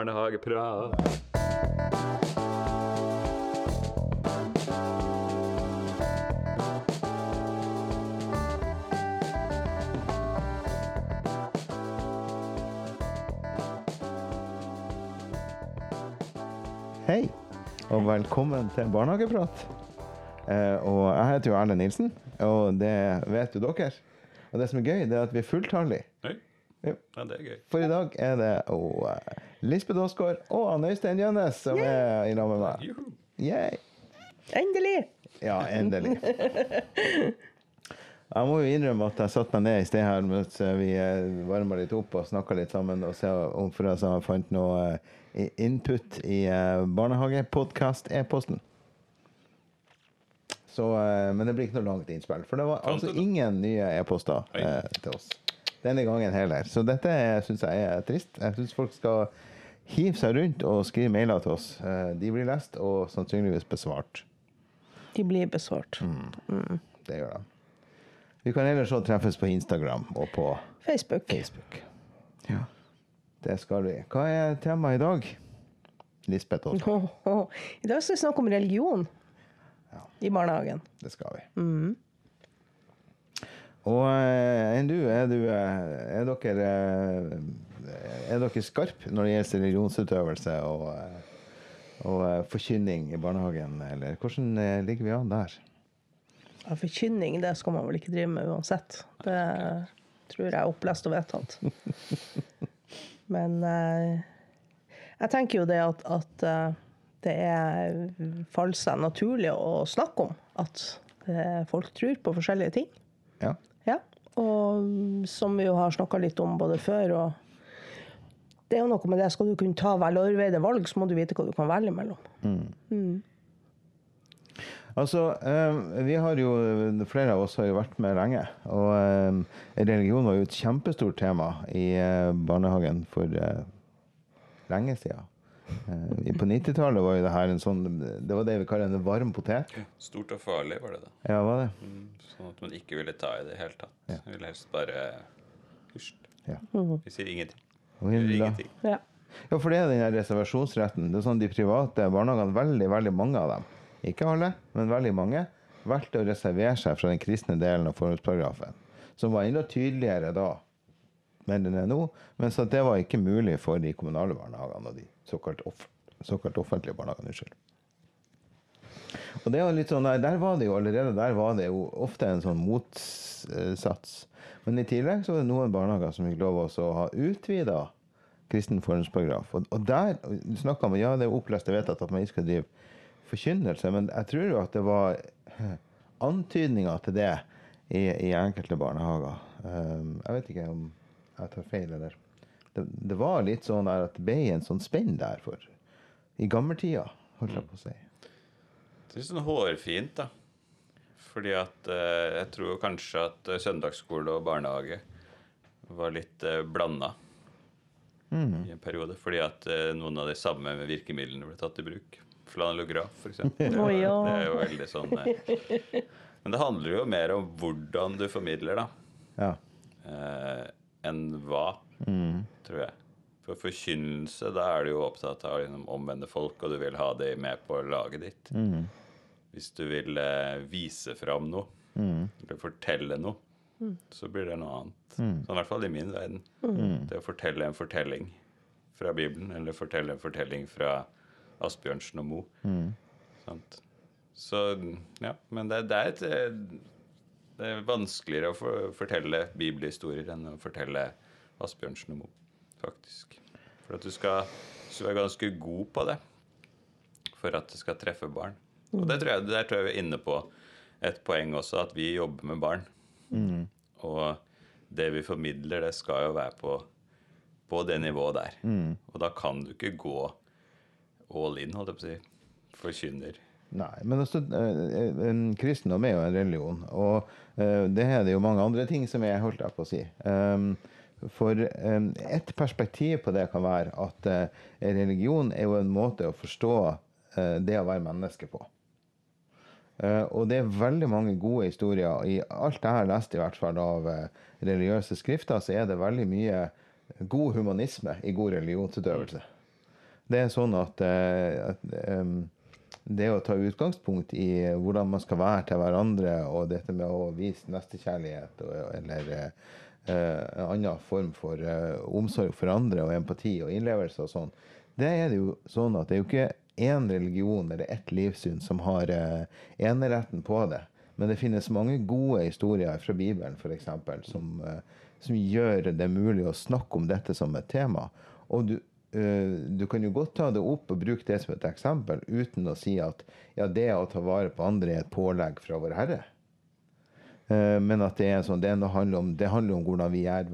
Barnehageprat. Hei, og velkommen til Barnehageprat. Eh, og jeg heter jo Erlend Nilsen, og det vet jo dere. Og det som er gøy, det er at vi er fulltallige. Ja, det er gøy. For i dag er det å, eh, Lisbeth Aasgaard og Anne Øystein Gjønnes som er i lag med meg. Yay. Endelig! Ja, endelig. Jeg må jo innrømme at jeg satte meg ned i sted her mens vi varma litt opp og snakka litt sammen, og se om for jeg fant noe eh, input i eh, barnehagepodkast-e-posten. Så, eh, men det blir ikke noe langt innspill. For det var altså ingen nye e-poster eh, til oss denne gangen heller. Så dette syns jeg er trist. Jeg syns folk skal hive seg rundt og skrive mailer til oss. Eh, De blir lest og sannsynligvis besvart. De blir besvart. Mm. Det gjør de. Vi kan ellers så treffes på Instagram og på Facebook. Facebook. Ja, det skal vi. Hva er temaet i dag? Lisbeth åh. I dag skal vi snakke om religion Ja. i barnehagen. Det skal vi. Og eh, enn du, er, du, eh, er dere Er dere skarpe når det gjelder religionsutøvelse og, og eh, forkynning i barnehagen, eller hvordan eh, ligger vi an der? Ja, Forkynning det skal man vel ikke drive med uansett. Det tror jeg er opplest og vedtatt. Men eh, jeg tenker jo det at, at det er faller seg naturlig å snakke om at folk tror på forskjellige ting. Ja. Ja, og som vi jo har snakka litt om både før og Det er jo noe med det, skal du kunne ta veloverveide valg, så må du vite hva du kan velge mellom. Altså, eh, vi har jo, flere av oss har jo vært med lenge, og eh, religion var jo et kjempestort tema i eh, barnehagen for lenge siden. På 90-tallet var jo det her en sånn, det var det vi kaller en varm potet. Stort og farlig var det da. Ja, var det? Mm, Sånn at man ikke ville ta i det i det hele tatt. Jeg ville helst bare Hysj. Ja. Vi sier ingenting. Ingenting. Ja. Ja, for det er den reservasjonsretten. Det er sånn De private barnehagene, veldig veldig mange av dem, ikke alle, men veldig mange, valgte å reservere seg fra den kristne delen av formålsparagrafen. Som var enda tydeligere da enn den er nå. men så det var ikke mulig for de kommunale barnehagene og de såkalt, off såkalt offentlige barnehagene. Unnskyld. Og det var litt sånn, der, der var det jo allerede der var det jo ofte en sånn motsats. Men i tillegg så var det noen barnehager som fikk lov å ha utvida kristen formålsparagraf. Og, og der snakka man ja det er opplest og vedtatt at man ikke skal drive forkynnelse, men jeg tror jo at det var antydninger til det i, i enkelte barnehager. Um, jeg vet ikke om jeg tar feil, eller det, det var litt sånn der at det ble en sånn spenn der for i gammeltida, holdt jeg på å si. Det er sånn hårfint, da. Fordi at eh, jeg tror kanskje at eh, søndagsskole og barnehage var litt eh, blanda i en periode. Fordi at eh, noen av de samme virkemidlene ble tatt i bruk. Flanellograf, f.eks. Det, ja. det er jo veldig sånn eh, Men det handler jo mer om hvordan du formidler, da. Ja. eh, enn hva, tror jeg. For forkynnelse, da er du jo opptatt av å liksom, omvende folk, og du vil ha dem med på laget ditt. Hvis du vil eh, vise fram noe, eller fortelle noe, så blir det noe annet. Sånn i hvert fall i min verden. Det å fortelle en fortelling fra Bibelen, eller fortelle en fortelling fra Asbjørnsen og Moe. Sant? Så ja, men det, det er et eh, det er vanskeligere å for, fortelle bibelhistorier enn å fortelle Asbjørnsen og Moe, faktisk. For at du skal, du skal være ganske god på det for at det skal treffe barn. Og det tror jeg, der tror jeg vi er inne på et poeng også, at vi jobber med barn. Og det vi formidler, det skal jo være på, på det nivået der. Og da kan du ikke gå all in, holdt jeg på å si. Forkynner. Nei, men også, eh, en kristendom er jo en religion, og eh, det er det jo mange andre ting som jeg holdt jeg på å si. Um, for um, et perspektiv på det kan være at eh, religion er jo en måte å forstå eh, det å være menneske på. Eh, og det er veldig mange gode historier. I alt jeg har lest i hvert fall av eh, religiøse skrifter, så er det veldig mye god humanisme i god religionsutøvelse. Det er sånn at, eh, at um, det å ta utgangspunkt i hvordan man skal være til hverandre, og dette med å vise nestekjærlighet eller eh, en annen form for uh, omsorg for andre og empati og innlevelse og sånn, det er det jo sånn at det er jo ikke én religion eller ett livssyn som har eh, eneretten på det. Men det finnes mange gode historier fra Bibelen for eksempel, som, eh, som gjør det mulig å snakke om dette som et tema. Og du, eh, du kan jo godt ta det opp og bruke det som et eksempel uten å si at ja, det å ta vare på andre er et pålegg fra Vår Herre. Men at det er sånn, det, er handler om, det handler om hvordan vi er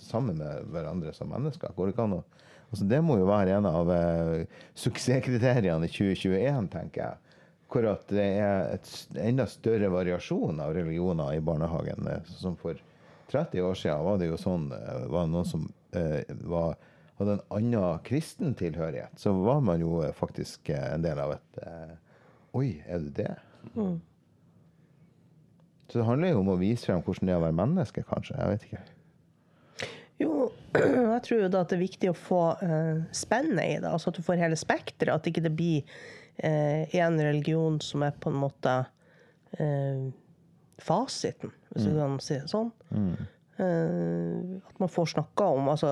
sammen med hverandre som mennesker. Går det ikke an å altså Det må jo være en av uh, suksesskriteriene i 2021, tenker jeg. Hvor at det er et enda større variasjon av religioner i barnehagen. eh, Som for 30 år siden var det jo sånn eh, var det noen som uh, var, hadde en annen kristen tilhørighet. Så var man jo faktisk en del av et uh, Oi, er du det? Så det handler jo om å vise frem hvordan det er å være menneske, kanskje. Jeg vet ikke. Jo, jeg tror jo da at det er viktig å få uh, spennet i det. Altså at du får hele spekteret. At ikke det blir én religion som er på en måte uh, fasiten, hvis du kan si det sånn. Eh, at man får snakka om altså,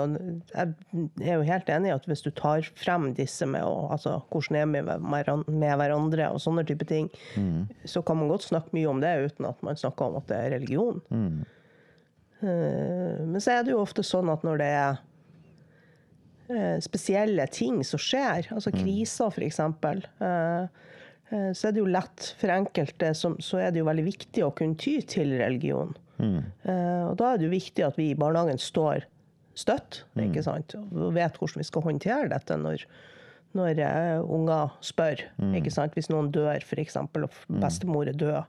Jeg er jo helt enig i at hvis du tar frem disse med å, altså, hvordan er vi med, hverandre og sånne type ting, så kan man godt snakke mye om det uten at man snakker om at det er religion. Eh, Men så er det jo ofte sånn at når det er eh, spesielle ting som skjer, altså kriser f.eks., eh, så er det jo lett for enkelte som, så er det jo veldig viktig å kunne ty til religion. Mm. Og da er det jo viktig at vi i barnehagen står støtt, ikke sant? og vet hvordan vi skal håndtere dette når, når eh, unger spør. ikke sant? Hvis noen dør, f.eks., og bestemor er død,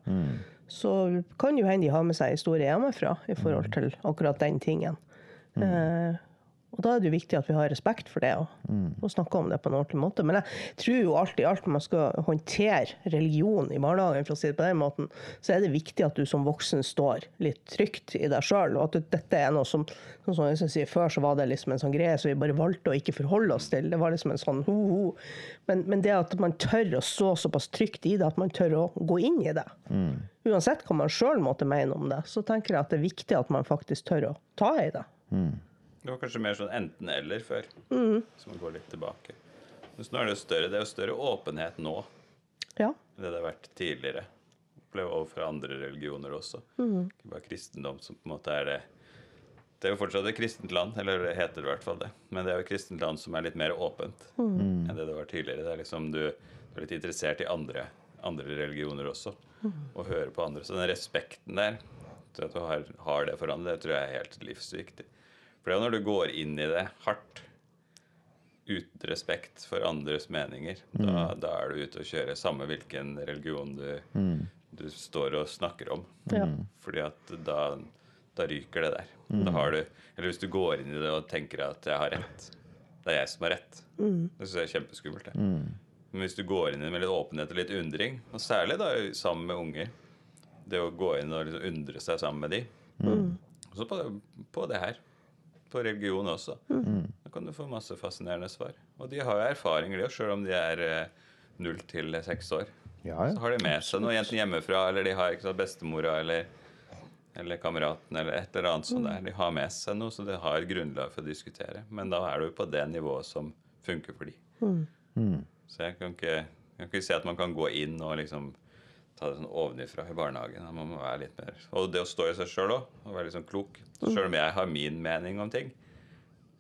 så kan jo hende de har med seg historie hjemmefra i forhold til akkurat den tingen. Eh, og da er det jo viktig at vi har respekt for det og, og snakker om det på en ordentlig måte. Men jeg tror jo alt i alt når man skal håndtere religion i barnehagen, for å si det på den måten, så er det viktig at du som voksen står litt trygt i deg sjøl. Og at du- dette er noe som som jeg sier, Før så var det liksom en sånn greie som vi bare valgte å ikke forholde oss til. Det var liksom en sånn ho-ho. Men, men det at man tør å stå såpass trygt i det, at man tør å gå inn i det. Uansett hva man sjøl måtte mene om det, så tenker jeg at det er viktig at man faktisk tør å ta i det. Det var kanskje mer sånn enten-eller før, så man går litt tilbake. Men nå er det større, det er jo større åpenhet nå Ja. enn det det har vært tidligere. Opplever overfor andre religioner også. Ikke bare kristendom som på en måte er det Det er jo fortsatt et kristent land, eller det heter det i hvert fall det. Men det er jo et kristent land som er litt mer åpent enn det det var tidligere. Det er liksom du, du er litt interessert i andre, andre religioner også, og hører på andre. Så den respekten der, at du har, har det for andre, det tror jeg er helt livsviktig. For det er jo når du går inn i det hardt, uten respekt for andres meninger, da, da er du ute og kjører, samme hvilken religion du, du står og snakker om. Ja. Fordi at da, da ryker det der. Da har du, eller hvis du går inn i det og tenker at 'jeg har rett', det er jeg som har rett, det syns jeg er kjempeskummelt. det. Men hvis du går inn i det med litt åpenhet og litt undring, og særlig da sammen med unger Det å gå inn og liksom undre seg sammen med de. Også på, på det her. På religion også. Da kan du få masse fascinerende svar. Og de har jo erfaringer, de òg, sjøl om de er eh, null til seks år. Ja, Så har de med seg noe enten hjemmefra, eller de har ikke sant, bestemora eller, eller kameraten eller et eller annet sånt der. De har med seg noe, så de har grunnlag for å diskutere. Men da er du på det nivået som funker for de. Så jeg kan, ikke, jeg kan ikke si at man kan gå inn og liksom ta det sånn ovenifra i barnehagen. Da må man være litt mer Og det å stå i seg sjøl òg, og være litt sånn klok. Så Sjøl om jeg har min mening om ting,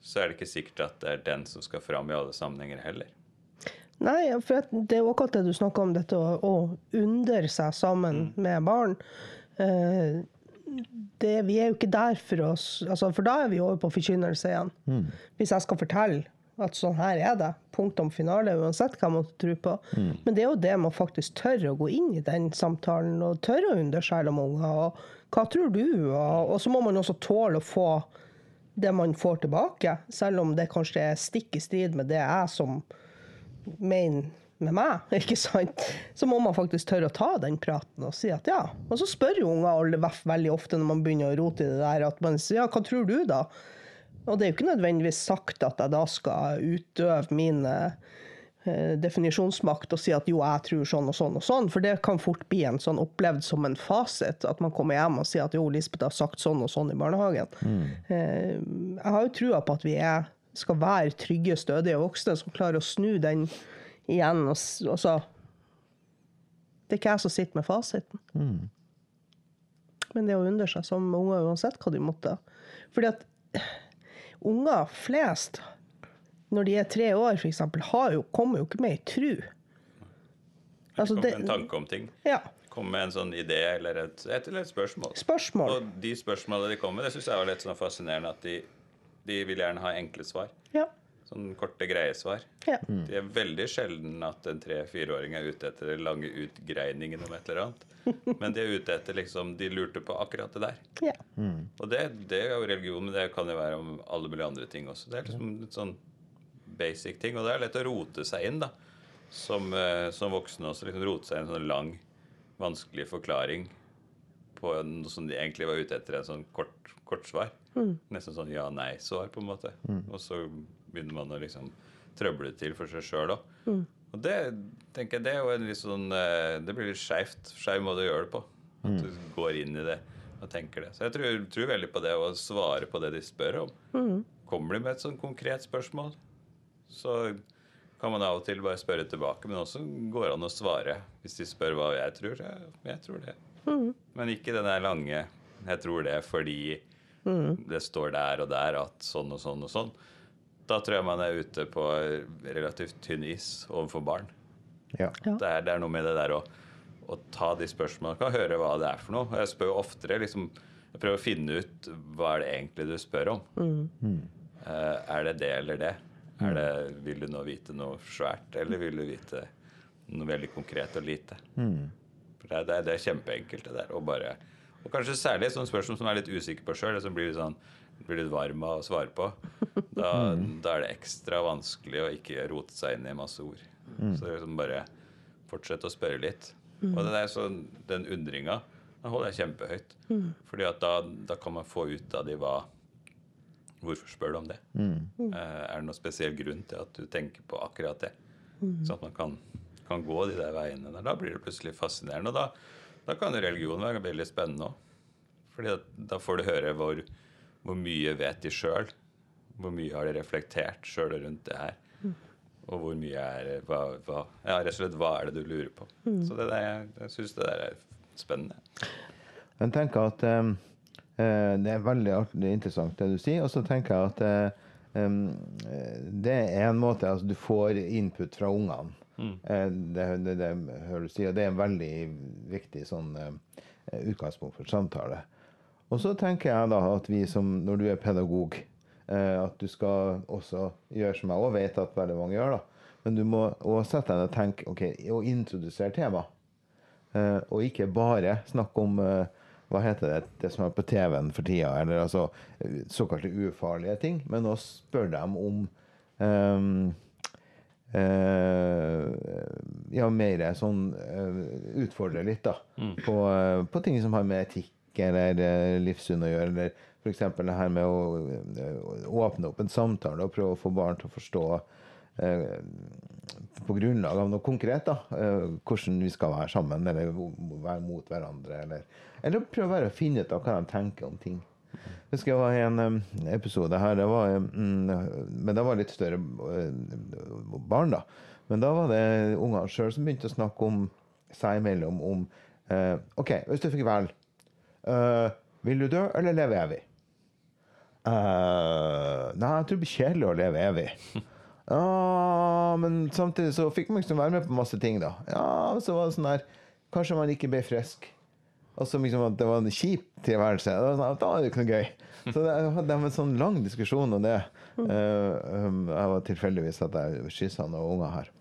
så er det ikke sikkert at det er den som skal fram i alle sammenhenger heller. Nei, for det er jo akkurat det du snakker om, dette å, å undre seg sammen med barn. Eh, det, vi er jo ikke der for oss altså, For da er vi over på forkynnelse igjen. Hvis jeg skal fortelle at sånn her er det, punktum finale, uansett hva man tror på. på. Men det er jo det man faktisk tør å gå inn i den samtalen, og tør å undre om unger. Og hva tror du? Og, og så må man også tåle å få det man får tilbake, selv om det kanskje er stikk i strid med det jeg som mener med meg, ikke sant? Så må man faktisk tørre å ta den praten og si at ja. Og så spør jo unger veldig ofte når man begynner å rote i det der, at man sier ja, hva tror du da? Og det er jo ikke nødvendigvis sagt at jeg da skal utøve min eh, definisjonsmakt og si at jo, jeg tror sånn og sånn og sånn, for det kan fort bli en sånn opplevd som en fasit. At man kommer hjem og sier at jo, Lisbeth har sagt sånn og sånn i barnehagen. Eh, Jeg har jo trua på at vi er, skal være trygge, stødige voksne som klarer å snu den igjen. Og, og så Det er ikke jeg som sitter med fasiten. Men det å undre seg som unger, uansett hva de måtte. Fordi at unger flest, når de er tre år f.eks., kommer jo ikke med i tru. Altså, kommer med en tanke om ting. ja. Kommer med en sånn idé eller et, et, eller et spørsmål. Spørsmål. Og de spørsmålene de kommer med, det syns jeg var litt sånn fascinerende at de, de vil gjerne ha enkle svar. Ja. Sånn korte, greie svar. ja. Det er veldig sjelden at en tre-fireåring er ute etter den lange utgreiningen om et eller annet. Men de er ute etter liksom De lurte på akkurat det der. ja. Og det, det er jo religion, men det kan jo være om alle mulige andre ting også. Det er liksom litt sånn basic ting. Og det er lett å rote seg inn, da. Som, eh, som voksen også. liksom Rote seg i en sånn lang, vanskelig forklaring på noe som de egentlig var ute etter, en sånn kort, kort svar. Nesten sånn ja-nei-svar, på en måte. Og så begynner man å liksom trøble til for seg sjøl òg. Og det tenker jeg, det er jo en litt sånn eh, Det blir litt skeivt. Skeiv måte å gjøre det på. At du går inn i det og tenker det. Så jeg tror, tror veldig på det å svare på det de spør om. Kommer de med et sånn konkret spørsmål, så kan man av og til bare spørre tilbake. Men også går det an å svare hvis de spør hva jeg tror. Ja, jeg tror det. Men ikke den der lange 'jeg tror det fordi det står der og der at sånn og sånn og sånn'. Da tror jeg man er ute på relativt tynn is overfor barn. Ja. Det, er, det er noe med det der å, å ta de spørsmålene. og høre hva det er for noe. Jeg spør jo oftere liksom, Jeg prøver å finne ut hva er det egentlig du spør om. Eh, er det det eller det? Er det, vil du nå vite noe svært, eller vil du vite noe veldig konkret og lite? For det, er- det, det er kjempeenkelt, det der. Og, bare, og kanskje særlig et sånt spørsmål som er litt usikker på sjøl, som blir litt, sånn, blir litt varm av å svare på. Da, da er det ekstra vanskelig å ikke rote seg inn i masse ord. Så det er liksom bare fortsette å spørre litt. Og det der, sånn, den undringa den holder jeg kjempehøyt. Fordi at da, da kan man få ut av de hva Hvorfor spør du om det? Mm. er det noen spesiell grunn til at du tenker på akkurat det? Sånn at man kan, kan gå de der veiene der. Da blir det plutselig fascinerende. Og da, da kan religion være veldig spennende òg. Fordi da får du høre hvor, hvor mye vet de sjøl. Hvor mye har de reflektert sjøl rundt det her. Og hvor mye er hva, hva, Ja, rett og slett hva er det du lurer på? Så det der, jeg, jeg syns det der er spennende. Jeg tenker at eh, eh, det er veldig artig, er interessant det du sier. Og så tenker jeg at um, eh, det er en måte altså Du får input fra ungene. Mm. det, det, det hører du si, og det er en veldig viktig sånn utgangspunkt for samtale. Og så tenker jeg da at vi som, når du er pedagog, eh, at du skal også gjøre som jeg også vet at veldig mange gjør, da. Men du må også sette deg ned og tenke ok, og introdusere temaet. Eh, og ikke bare snakke om eh, hva heter det, det som er på TV-en for tida, eller altså eh, såkalte ufarlige ting, men også spørre dem om ehm, eh, ja, mer sånn eh, Utfordre litt, da. På, eh, på ting som har med etikk eller eh, livssyn å gjøre. Eller f.eks. det her med å eh, åpne opp en samtale og prøve å få barn til å forstå eh, på grunnlag av noe konkret, da, eh, hvordan vi skal være sammen, eller være mot hverandre, eller, eller prøve bare å finne ut av hva de tenker om ting. Jeg husker jeg var en episode her, det var, mm, men det var litt større barn, da. Men da var det ungene sjøl som begynte å snakke om seg imellom om OK, hvis du fikk velge, eh, vil du dø eller leve evig? Uh, nei, jeg tror det blir kjedelig å leve evig. Ja, men samtidig så fikk man liksom være med på masse ting, da. Ja, så var det sånn her Kanskje man ikke ble frisk. Så liksom at det var en kjip tilværelse. Var det sånn, da er det ikke noe gøy. Så det hadde en sånn lang diskusjon om det. Um, jeg var tilfeldigvis at jeg kyssa noen unger her.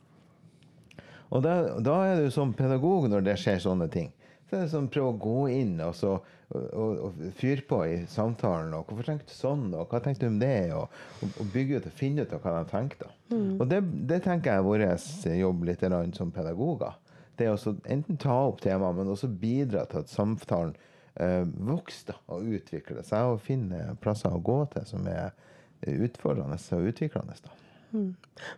Og da, da er du som pedagog når det skjer sånne ting. Så er det sånn prøve å gå inn og, så, og, og, og fyre på i samtalen. og 'Hvorfor tenkte du sånn?' og 'Hva tenkte du om det?' Og, og, bygge ut og finne ut av hva de tenkte. Og det, det tenker jeg er vår jobb litt som pedagoger. Det er også enten ta opp temaet, men også bidra til at samtalen eh, vokser og utvikler seg, og finne plasser å gå til som er utfordrende og utviklende. da.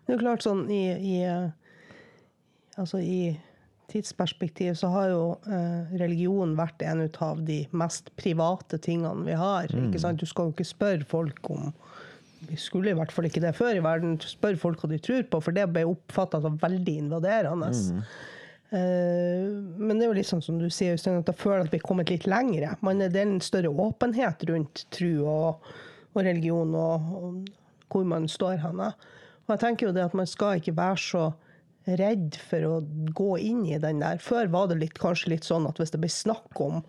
Det er klart sånn i, i eh, Altså i tidsperspektiv så har jo eh, religion vært en av de mest private tingene vi har. ikke sant? Du skal jo ikke spørre folk om Vi skulle i hvert fall ikke det før i verden. Spørre folk hva de tror på, for det ble oppfatta som veldig invaderende. Eh, men det er jo litt sånn som du sier, Øystein, at jeg føler at vi er kommet litt lengre. Man det er en større åpenhet rundt tro og, og religion og, og hvor man står henne. Og jeg tenker jo det at man skal ikke være så redd for å gå inn i den der. Før var det litt, kanskje litt sånn at hvis det ble snakk om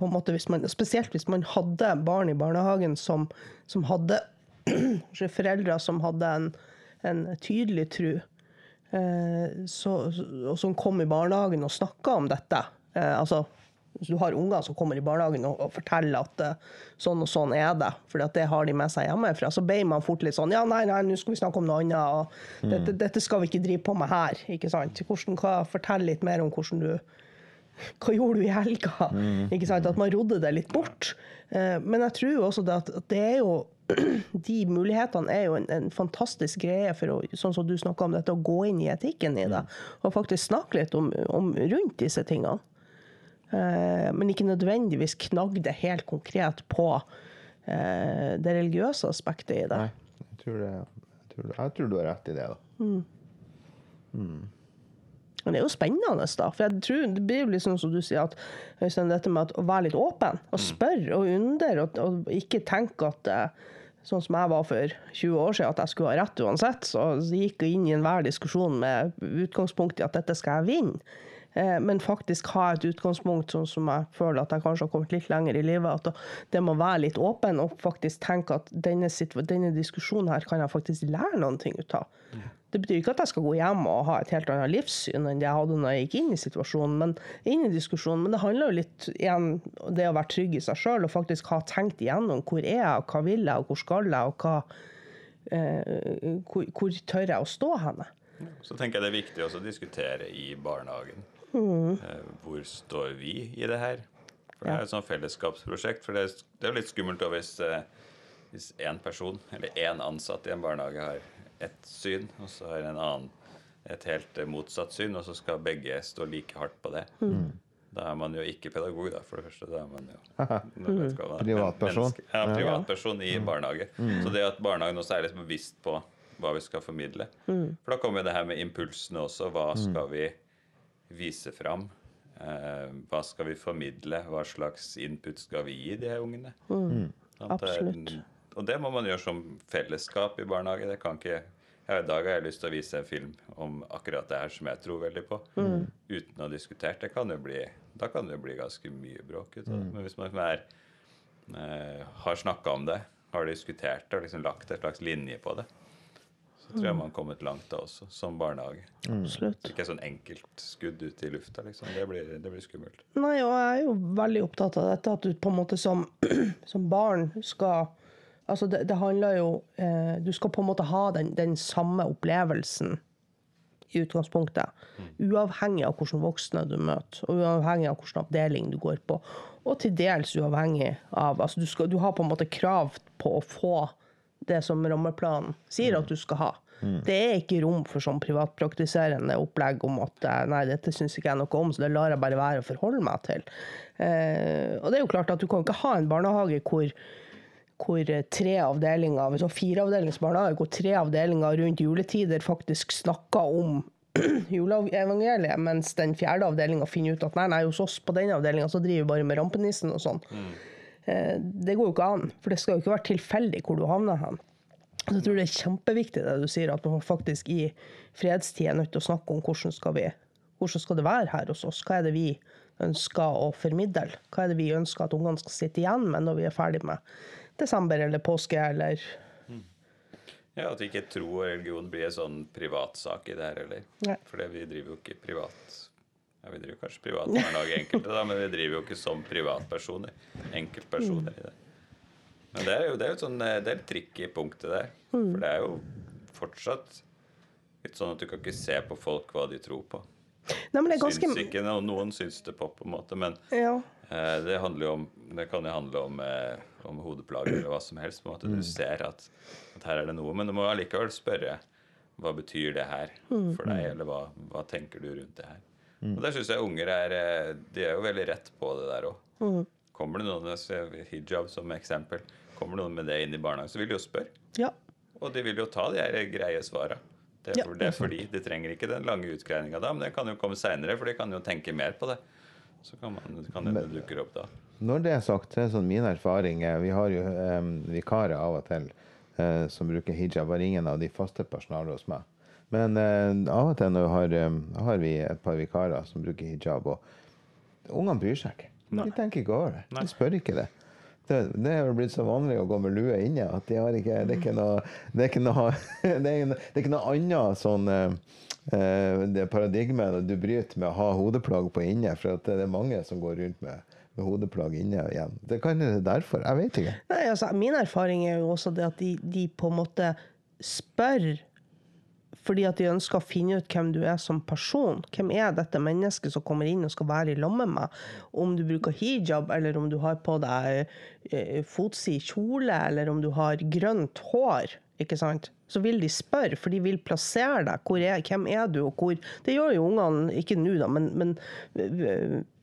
på en måte hvis man, Spesielt hvis man hadde barn i barnehagen som, som hadde foreldre som hadde en, en tydelig tro, eh, og som kom i barnehagen og snakka om dette. Eh, altså, hvis du har unger som kommer i barnehagen og, og forteller at uh, sånn og sånn er det, for det har de med seg hjemmefra, så ber man fort litt sånn Ja, nei, nei, nå skal vi snakke om noe annet. og dette, dette skal vi ikke drive på med her. ikke sant? Hvordan, hva, fortell litt mer om hvordan du hva gjorde du i helga? Ikke sant? At man rodde det litt bort. Uh, Men jeg tror også det at at det er jo De mulighetene er jo en, en fantastisk greie for å, sånn som du om dette, å gå inn i etikken i det. Og faktisk snakke litt om, om rundt disse tingene. Eh, Men ikke nødvendigvis knagg det helt konkret på eh, det religiøse aspektet i det. Nei, jeg tror, det, jeg, tror, jeg tror du har rett i det. da. Men det er jo spennende, da. For jeg tror det blir jo liksom som du sier, at Øystein, dette med at å være litt åpen, og spørre og undre, og, og ikke tenke at eh, Sånn som jeg var for 20 år siden, at jeg skulle ha rett uansett. Så gikk jeg inn i enhver diskusjon med utgangspunkt i at dette skal jeg vinne. Eh, Men faktisk ha et utgangspunkt sånn som jeg føler at jeg kanskje har kommet litt lenger i livet. At det må være litt åpen og faktisk tenke at denne, denne diskusjonen her kan jeg faktisk lære noen ting ut av. Det betyr ikke at jeg skal gå hjem og ha et helt annet livssyn enn det jeg hadde når jeg gikk inn i situasjonen, men, inn i diskusjonen. Men det handler jo litt igjen om det å være trygg i seg sjøl og faktisk ha tenkt igjennom hvor er jeg, og hva vil jeg, og hvor skal jeg, og hva, eh, hvor, hvor tør jeg å stå henne. Så tenker jeg det er viktig også å diskutere i barnehagen. Mm. Eh, Hvor står vi i det her? For det er et sånt fellesskapsprosjekt. For det er, jo litt skummelt hvis, eh, hvis én person, eller én ansatt i en barnehage, har ett syn, og så har en annen et helt eh, motsatt syn, og så skal begge stå like hardt på det. Mm. Da er man jo ikke pedagog, da, for det første. Da er man jo hva man er, Privatperson. Ja, privatperson i barnehage. Så det at barnehagen også er litt bevisst på hva vi skal formidle. For da kommer det her med impulsene også. Hva skal vi vise fram? Eh, hva skal vi formidle? Hva slags input skal vi gi de her ungene? Mm. at er- Absolutt. Og det må man gjøre som fellesskap i barnehage. Det kan ikke ja, I dag har jeg lyst til å vise en film om akkurat det her som jeg tror veldig på, uten å ha diskutert. Det kan jo bli, da kan det jo bli ganske mye bråk ut av det. Men hvis man er, eh, har snakka om det, har diskutert det og liksom lagt et slags linje på det, så tror jeg man har kommet langt da også, som barnehage. Absolutt. Ikke sånn enkelt skudd ut i lufta, liksom. Det blir, det blir skummelt. Nei, og jeg er jo veldig opptatt av dette, at du på en måte som, som barn skal Altså, det, det handler jo eh, Du skal på en måte ha den, den samme opplevelsen i utgangspunktet. Uavhengig av hvilke voksne du møter, og uavhengig av hvilken avdeling du går på. Og til dels uavhengig av Altså, du, skal, du har på en måte krav på å få det som rammeplanen sier at du skal ha. Det er ikke rom for sånn privatpraktiserende opplegg om at eh, nei, dette syns ikke jeg noe om, så det lar jeg bare være å forholde meg til. Eh, og det er jo klart at du kan ikke ha en barnehage hvor hvor tre avdelinger, hvis du har fire avdelingers barnehage, hvor tre avdelinger rundt juletider faktisk snakker om juleevangeliet, mens den fjerde avdelinga finner ut at nei, nei, hos oss på den avdelinga så driver vi bare med rampenissen og sånn. Eh, Det går jo ikke an, for det skal jo ikke være tilfeldig hvor du havner hen. Så jeg tror det er kjempeviktig det du sier, at man faktisk i fredstid er nødt til å snakke om hvordan skal, vi, hvordan skal det være her hos oss. Hva er det vi ønsker å formidle? Hva er det vi ønsker at ungene skal sitte igjen med når vi er ferdig med desember eller påske eller Ja, At ikke tro og religion blir en sånn privatsak i det her heller. For vi driver jo ikke privat Ja, vi driver kanskje privat barnehage enkelte, da, men vi driver jo ikke som privatpersoner. Enkeltpersoner i det. Men det er jo det er jo sånn, eh, det er trikk i punktet der. For det er jo fortsatt litt sånn at du kan ikke se på folk hva de tror på. Nei, men det er ganske Syns ikke, noen syns det på, på en måte, men Ja. Eh, Det handler jo om Det kan jo handle om eh, om hodeplager eller hva som helst. på en måte Du ser at, at her er det noe, men du må allikevel spørre hva betyr det her for deg, eller hva, hva tenker du rundt det her. Og der syns jeg unger er eh, De er jo veldig rett på det der òg. Kommer det noen jeg hijab som eksempel, kommer det noen med det inn i barnehagen, så vil de jo spørre. Ja. Og de vil jo ta de her greie svara. Det, er Ja, det er fordi de trenger ikke den lange utgreininga da, men det kan jo komme seinere, for de kan jo tenke mer på det. Så kan, man, kan det dukke opp da. Når det er sagt, så er sånn min erfaring eh, Vi har jo um, vikarer av og til eh, som bruker hijab. var ingen av de faste personalet hos meg. Men uh, av og til nå har, um, har vi et par vikarer som bruker hijab, og ungene bryr seg ikke. De tenker ikke over det. Nei. De spør ikke det. Det, det er jo blitt så vanlig å gå med lue inne at de har ikke, det er ikke noe Det er ikke noe, det er, det er ikke noe annet sånn eh, eh, det paradigmet du bryter med å ha hodeplagg på inne, for at det er mange som går rundt med, med hodeplagg inne igjen. Det kan være derfor. Jeg vet ikke. Nei, altså, min erfaring er jo også det at de, de på en måte spør fordi at de ønsker å finne ut hvem du er som person. Hvem er dette mennesket som kommer inn og skal være i lag med meg? Om du bruker hijab, eller om du har på deg eh, fotsid kjole, eller om du har grønt hår. Ikke sant? Så vil de spørre, for de vil plassere deg. Er, hvem er du, og hvor Det gjør jo ungene, ikke nå, da, men, men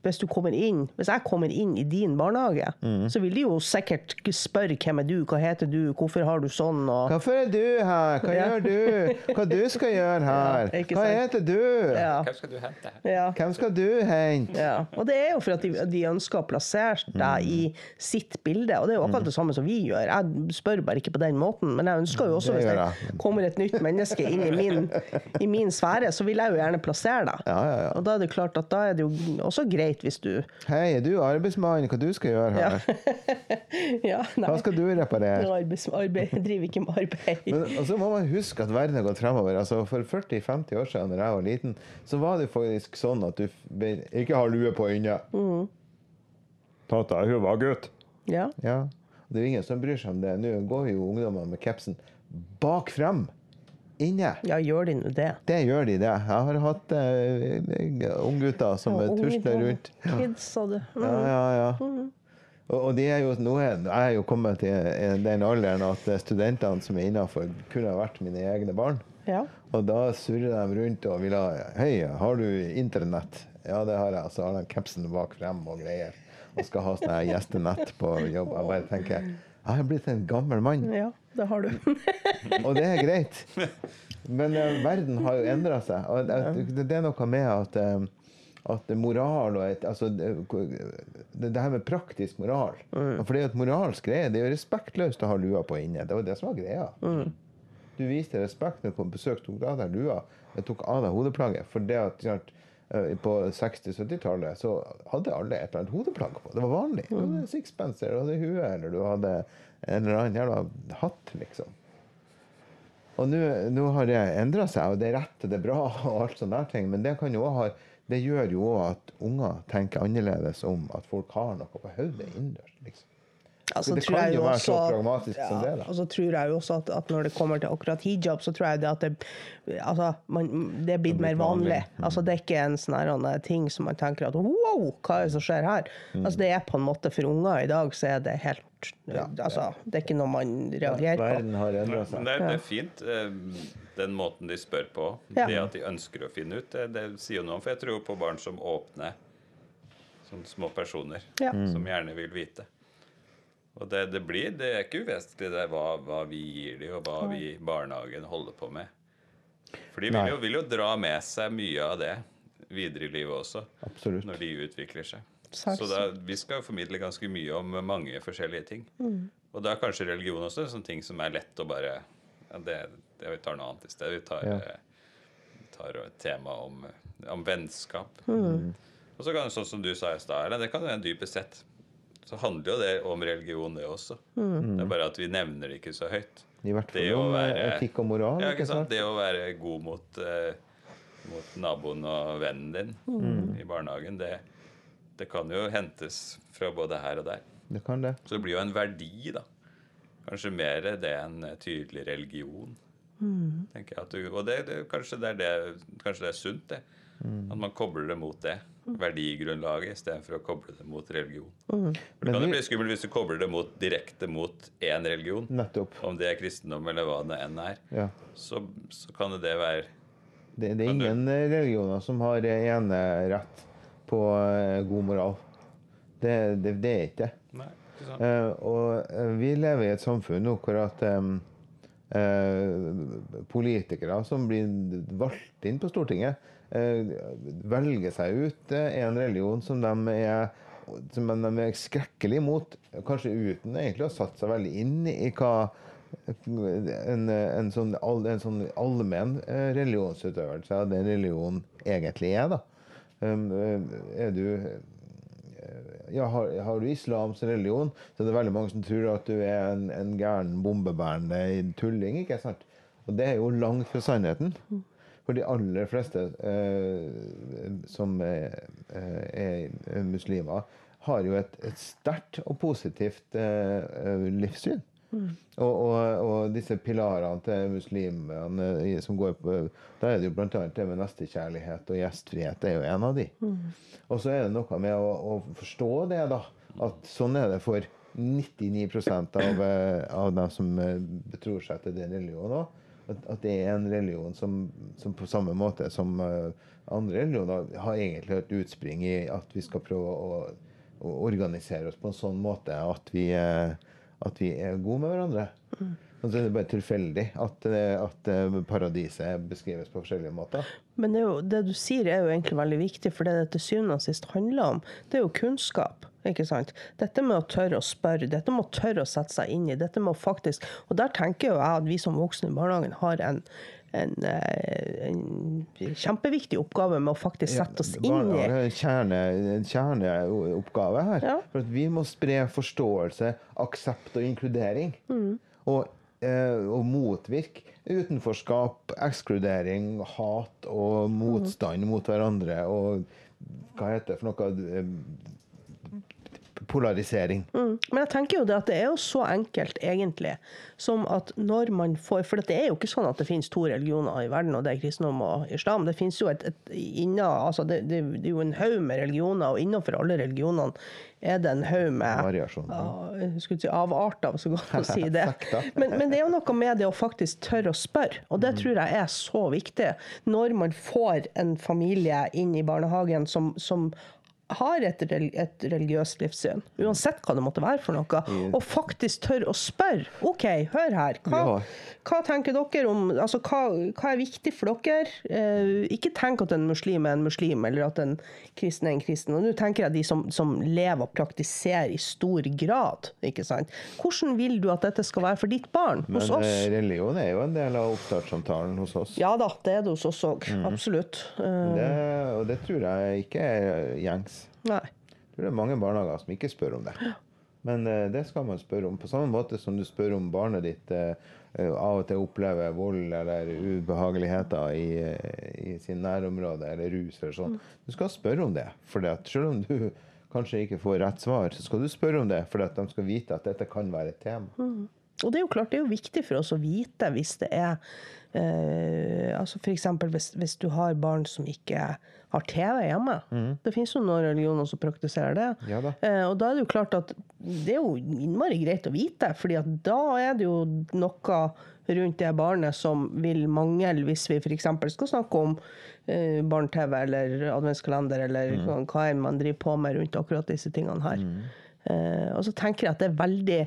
hvis du kommer inn Hvis jeg kommer inn i din barnehage, så vil de jo sikkert spørre hvem er du, hva heter du, hvorfor har du sånn, og Hvorfor er du her? Hva Ja. gjør du? Hva du skal gjøre her? Ja, Hva heter du? Ja. Hvem skal du hente her? ja. Hvem skal du hente? Ja, og det er jo for at de, de ønsker å plassere deg i sitt bilde. Og det er jo akkurat det samme som vi gjør. Jeg spør bare ikke på den måten, men jeg ønsker jo også, Det hvis det kommer et nytt menneske inn i min, i min sfære, så vil jeg jo gjerne plassere deg. Ja, ja, ja. Og da er det klart at da er det jo også greit hvis du Hei, er du arbeidsmann? Hva du skal gjøre her? Ja, nei. Hva skal du reparere? Arbeids, arbeid, driver ikke med arbeid. Men og så må man huske at verden har gått fremover. Altså, for 40-50 år siden da jeg var liten, så var det faktisk sånn at du ikke har lue på inne. Tata, hun var gutt. Ja. Ja. Det er jo ingen som bryr seg om det. Nå går jo ungdommene med capsen bak frem. Inne. ja, gjør de nå det? Det gjør de, det. Jeg har hatt uh, unggutter som Ja, tusler rundt. Kids, sa du. Mm. Ja, ja, ja. Og, og de er jo, nå er, jeg er jo kommet til den alderen at eh, studentene som er innafor, kunne ha vært mine egne barn. Ja. Og da surrer de rundt og vil ha Hei, har du internett? Ja, det har jeg. Så har de capsen bak frem og greier. Og skal ha sånn gjestenett på jobb. Jeg bare tenker Jeg har blitt en gammel mann, ja, det har du. og det er greit. Men uh, verden har jo endra seg. Og det, det er noe med at eh, at moral og et, altså, det, det, her med praktisk moral For det er jo et moralsk greie. Det er jo respektløst å ha lua på inne. Det var det som var greia. Du viste respekt når du kom på besøk, tok av deg lua, jeg tok av deg hodeplagget. For det at eh, på 60-70-tallet så hadde alle et eller annet hodeplagg på. Det var vanlig. Du hadde sixpencer, du hadde hue, eller du hadde en eller annen jævla hatt, liksom. Og nå har det endra seg, og det er rett og det er bra, og alt sånne ting, men det, ha, det gjør jo òg at unger tenker annerledes om at folk har noe på hodet innendørs. Liksom. Altså, det kan jo være så pragmatisk pragmatisk som det, da. Og så tror jeg jo også at, at når det kommer til akkurat hijab, så tror jeg det at det, altså, man, det er blitt mer vanlig. Mm. Altså, det er ikke en sånn ting som man tenker at wow, hva er det som skjer her? Mm. Altså, det er på en måte for unger i dag, så er det helt altså, Det er ikke noe man reagerer på. Verden har endra Men seg. det er, det er fint, eh, den måten de spør på. Ja. Det at de ønsker å finne ut, det, det sier jo noe om. For jeg tror på barn som åpner, som små personer, Ja. som gjerne vil vite. Og det, det blir, det er ikke uvesentlig det hva, hva vi gir dem, og hva vi i barnehagen holder på med. For de vil jo, vil jo dra med seg mye av det videre i livet også, Absolutt. når de utvikler seg. Særlig. Så da, vi skal formidle ganske mye om mange forskjellige ting. Og da er kanskje religion også en sånn ting som er lett å bare ja, det, det Vi tar noe annet i stedet. Vi tar, Ja. eh, tar et tema om, om vennskap. Og så kan det, sånn som du sa i stad, det kan være dypest sett så handler jo det om religion, det også. Det er bare at vi nevner det ikke så høyt. I hvert fall om eh, etikk og moral. Ja, ikke sant? Det å være god mot, eh, mot naboen og vennen din i barnehagen, det, det kan jo hentes fra både her og der. Det kan det. Så det blir jo en verdi, da. Kanskje mer det enn tydelig religion. tenker jeg du, Og det, det, kanskje, det er det, kanskje det er sunt, det. At man kobler det mot det. Verdigrunnlaget istedenfor å koble det mot religion. For det kan jo bli skummelt hvis du kobler det mot, direkte mot én religion. Nettopp. Om det er kristendom eller hva det enn er. Ja. Så, så kan det det være Det, det er ingen du- religioner som har enerett på eh, god moral. Det, det, det er ikke det. Nei, ikke sant? Eh, og eh, vi lever i et samfunn nå hvor at um, uh, politikere som blir valgt inn på Stortinget, velger seg ut eh, en religion som de er som de er skrekkelig imot, kanskje uten egentlig å ha satt seg veldig inn i hva en, en sånn, all, en sånn allmenn eh, religionsutøvelse av den religionen egentlig er. da. Um, eh, er du ja, har, har du islam som religion, så er det veldig mange som tror at du er en, en gæren bombebærende tulling. ikke sant? Og det er jo langt fra sannheten. For de aller fleste eh, som er, eh, er muslimer, har jo et, et sterkt og positivt eh, livssyn. livssyn. Og, og, og disse pilarene til muslimene som går på Da er det jo bl.a. det med nestekjærlighet og gjestfrihet. Det er jo en av de. Og så er det noe med å, å forstå det, da. At sånn er det for 99% av, eh, av dem som eh, betror seg til den religionen òg. At, at det er en religion som, som på samme måte som uh, andre religioner har egentlig et utspring i at vi skal prøve å, å organisere oss på en sånn måte at vi, uh, at vi er gode med hverandre. Og så er det bare tilfeldig at, eh, at eh, paradiset beskrives på forskjellige måter. Men det, jo, det du sier er jo egentlig veldig viktig, for det det til syvende og sist handler om, det er jo kunnskap. ikke sant? Dette med å tørre å spørre, dette med å tørre å sette seg inn i, dette med å faktisk Og der tenker jo jeg at vi som voksne i barnehagen har en, en, eh, en kjempeviktig oppgave med å faktisk sette oss inn i en kjerne, en kjerneoppgave her. Ja. For at vi må spre forståelse, aksept og inkludering. Mm. Og, eh, og motvirke utenforskap, ekskludering, hat og motstand mot hverandre. Og hva heter det for noe? Polarisering. Mm. Men jeg tenker jo det at det er jo så enkelt, egentlig, som at når man får For det er jo ikke sånn at det finnes to religioner i verden, og det er kristendom og islam. Det finnes jo et, et inna, altså det, det, det er jo en haug med religioner, og innenfor alle religionene er det en haug med Variasjon. ja, skulle si avarter, så godt å si det. Men, men det er jo noe med det å faktisk tørre å spørre, og det tror jeg er så viktig når man får en familie inn i barnehagen som, som har et, et religiøst livssyn, uansett hva det måtte være for noe, og faktisk tør å spørre. OK, hør her. Hva, Ja. hva tenker dere om altså, hva, hva er viktig for dere? Eh, ikke tenk at en muslim er en muslim, eller at en kristen er en kristen. Og nå tenker jeg de som, som lever og praktiserer i stor grad. ikke sant? Hvordan vil du at dette skal være for ditt barn Men hos oss? Men religion er jo en del av oppstartssamtalen hos oss. Ja da, det er det hos oss òg. Mm. Absolutt. Eh, Det, og det tror jeg ikke er gjengs. Nei. Jeg tror det er mange barnehager som ikke spør om det. Men eh, det skal man spørre om. På samme måte som du spør om barnet ditt eh, eh, av og til opplever vold eller ubehageligheter i, i sin nærområde, eller rus eller sånn. Du skal spørre om det. For selv om du kanskje ikke får rett svar, så skal du spørre om det for at de skal vite at dette kan være et tema. Og det er jo klart, det er jo viktig for oss å vite hvis det er eh, altså F.eks. Hvis, hvis du har barn som ikke har TV hjemme. Det finnes jo noen religioner som praktiserer det. Ja da. Eh, og da er det jo klart at det er jo innmari greit å vite, fordi at da er det jo noe rundt det barnet som vil mangle hvis vi f.eks. skal snakke om eh, barne-TV eller adventskalender eller hva hva enn man driver på med rundt akkurat disse tingene her. Eh, og så tenker jeg at det er veldig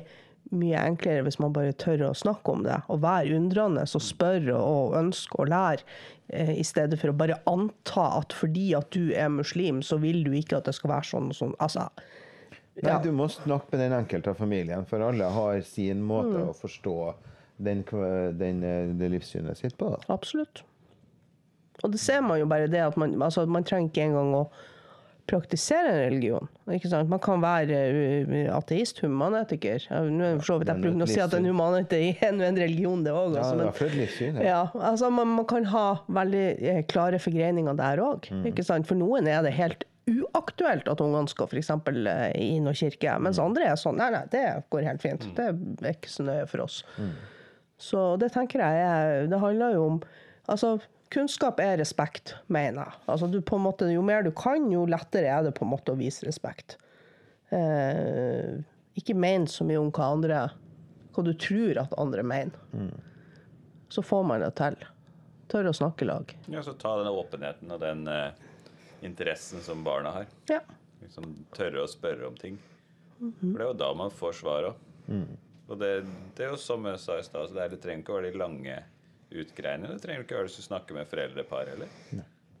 mye enklere hvis man bare tør å snakke om det, og være undrende og spørre og ønske og lære, eh, i stedet for å bare anta at fordi at du er muslim, så vil du ikke at det skal være sånn og sånn. Altså, Nei, ja. du må snakke med den enkelte av familien, for alle har sin måte å forstå den, den, eh, det livssynet sitt på. Absolutt. Og det ser man jo bare det at man, altså, man trenger ikke engang å praktisere en religion. Ikke sant? Man kan være uh, ateist, humanetiker. Nå for så vidt jeg bruker å si at en humanetiker er en religion, det òg. Ja, Altså, men-. Ja. altså man, man kan ha veldig eh, klare forgreininger der òg. sant? For noen er det helt uaktuelt at ungene skal f.eks. i noe kirke, mens andre er sånn Nei, nei, det går helt fint. Det er ikke så nøye for oss. Så det tenker jeg Det handler jo om Altså, kunnskap er respekt, mener jeg. Altså, du på en måte, jo mer du kan, jo lettere er det på en måte å vise respekt. Eh, ikke men så mye om hva andre Hva du tror at andre mener. Så får man det til. Tør å snakke lag. Ja, så ta den åpenheten og den eh, interessen som barna har. Ja. Liksom Tørre å spørre om ting. For det er jo da man får svar òg. Og det, det er jo som jeg sa i stad, det, er- det trenger ikke å være de lange utgreiene. Det trenger ikke være hvis du snakker med foreldrepar heller.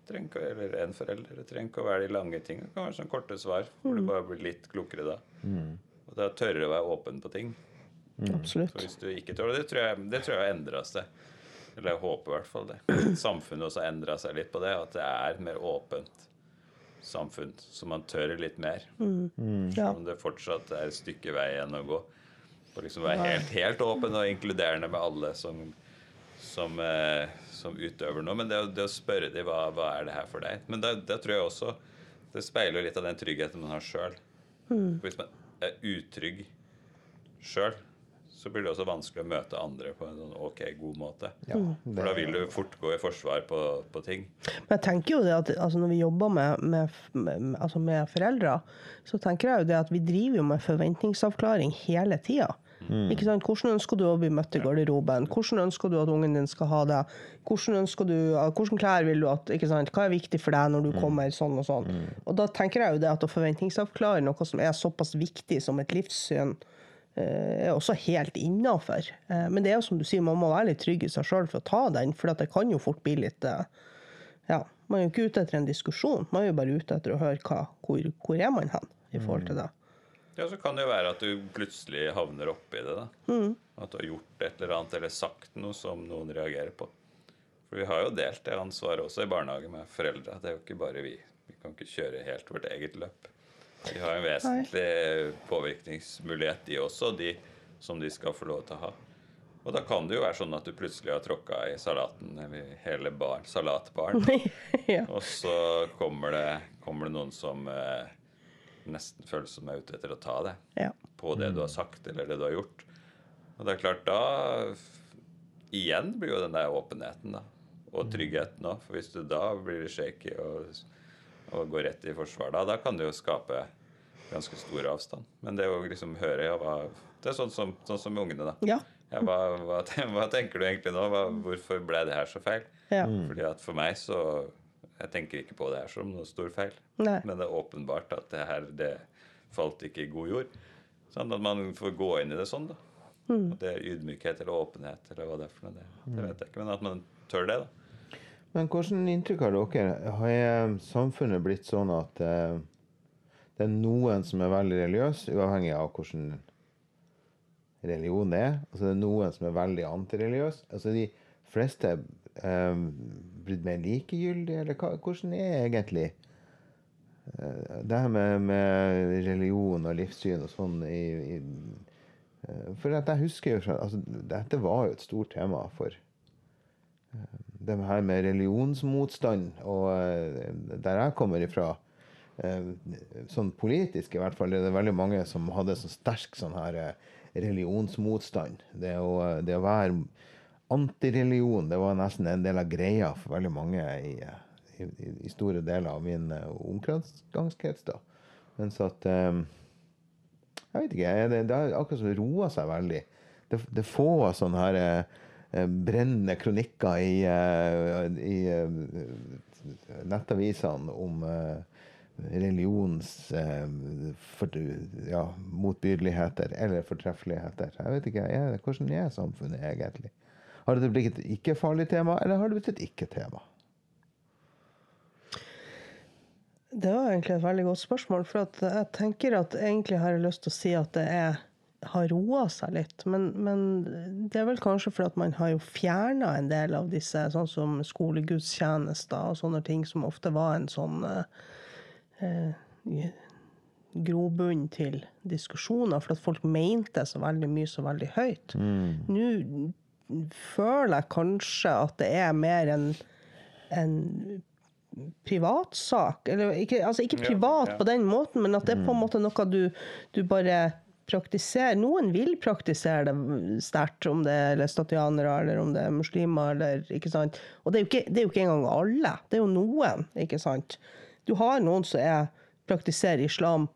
Trenger eller en forelder. Det trenger ikke å være de lange tingene. Det kan være sånn korte svar, hvor du bare blir litt klokere da. Og da tørre å være åpen på ting. Absolutt. For hvis du ikke tør det, tror jeg, det tror jeg har endra seg. Eller jeg håper i hvert fall det. Samfunnet også har endra seg litt på det. At det er et mer åpent samfunn. Så man tør litt mer. Ja. Om det fortsatt er et stykke vei igjen å gå. Og liksom være helt, helt åpen og inkluderende med alle som, som, eh, som utøver noe. Men det, det å spørre dem hva, hva er det her for deg Men det, det tror jeg også Det speiler litt av den tryggheten man har sjøl. Hvis man er utrygg sjøl, så blir det også vanskelig å møte andre på en sånn ok, god måte. For da vil du fort gå i forsvar på, på ting. Men jeg tenker jo det at altså når vi jobber med, med, med, altså med foreldre, så tenker jeg jo det at vi driver jo med forventningsavklaring hele tida. Sant? Hvordan ønsker du å bli møtt i garderoben? Hvordan ønsker du at ungen din skal ha det? Hvordan, du, hvordan klær vil du at? Hva er viktig for deg når du kommer sånn og sånn? Og da tenker jeg jo det at å forventningsavklare noe som er såpass viktig som et livssyn, eh, er også helt innafor. Men det er jo som du sier, man må være litt trygg i seg sjøl for å ta den, for det kan jo fort bli litt eh, ja, Man er jo ikke ute etter en diskusjon, man er jo bare ute etter å høre hva, hvor, hvor er man hen i forhold til det. Ja, så kan det jo være at du plutselig havner oppi det. da. At du har gjort et eller annet eller sagt noe som noen reagerer på. For vi har jo delt det ansvaret også i barnehage med foreldre. Det er jo ikke bare vi. Vi kan ikke kjøre helt vårt eget løp. De har en vesentlig påvirkningsmulighet, de også, de som de skal få lov til å ha. Og da kan det jo være sånn at du plutselig har tråkka i salaten, eller hele bar, salatbaren. ja. Og så kommer det, kommer det noen som eh, nesten føles som er ute etter å ta det Ja. på det du har sagt eller det du har gjort. Og det er klart, da Igjen blir jo den der åpenheten, da. Og tryggheten òg. For hvis du da blir shaky og, og går rett i forsvar, da, da kan det jo skape ganske stor avstand. Men det å liksom høre ja, hva, Det er sånn som, sånn som med ungene, da. Ja. Ja, hva, hva, hva tenker du egentlig nå? Hva, hvorfor ble det her så feil? Ja. Fordi at for meg så Jeg tenker ikke på det her som noe stor feil. Nei. Men det er åpenbart at det her det falt ikke i god jord. Sånn at man får gå inn i det sånn, da. Mm. At det er ydmykhet eller åpenhet eller hva det er for noe. Det, det vet jeg ikke. Men at man tør det, da. Men hvordan inntrykk har dere? Har samfunnet blitt sånn at eh, det er noen som er veldig religiøs, uavhengig av hvordan religion det er? Altså det er noen som er veldig antireligiøse? Altså de fleste eh, blitt mer likegyldig, eller hva, hvordan er egentlig eh, det her med, med religion og livssyn og sånn i, i eh, For at jeg husker jo altså, Dette var jo et stort tema for det her med religionsmotstand, og eh, der jeg kommer ifra, eh, sånn politisk i hvert fall, Det er veldig mange som hadde så sterk sånn her eh, religionsmotstand. Det å, det å være antireligion, det var nesten en del av greia for veldig mange i, i, i store deler av min eh, omgangskrets. da. Mens at um, Jeg vet ikke. Det, det er akkurat som roer seg veldig. Det, det få sånne her eh, eh, brennende kronikker i, eh, i eh, nettavisene om religions for, ja, motbydeligheter eller fortreffeligheter. Jeg vet ikke, jeg, Hvordan er samfunnet egentlig? Har det blitt et ikke-farlig tema, eller har det blitt et ikke-tema? Det var egentlig et veldig godt spørsmål. For jeg tenker at egentlig har jeg lyst til å si at det er, har roa seg litt. Men, men det er vel kanskje fordi man har jo fjerna en del av disse, sånn som skolegudstjenester og sånne ting, som ofte var en sånn eh, eh, grobunn til diskusjoner, for at folk mente så veldig mye så veldig høyt. Nå føler jeg kanskje at det er mer en, en privatsak. Eller ikke, altså ikke privat ja. på den måten, men at det er på en måte noe du, du bare praktiserer. Noen vil praktisere det sterkt, om det er statianere eller om det er muslimer. Eller, ikke sant? Og det er, jo ikke, det er jo ikke engang alle. Det er jo noen. ikke sant? Du har noen som er, praktiserer islam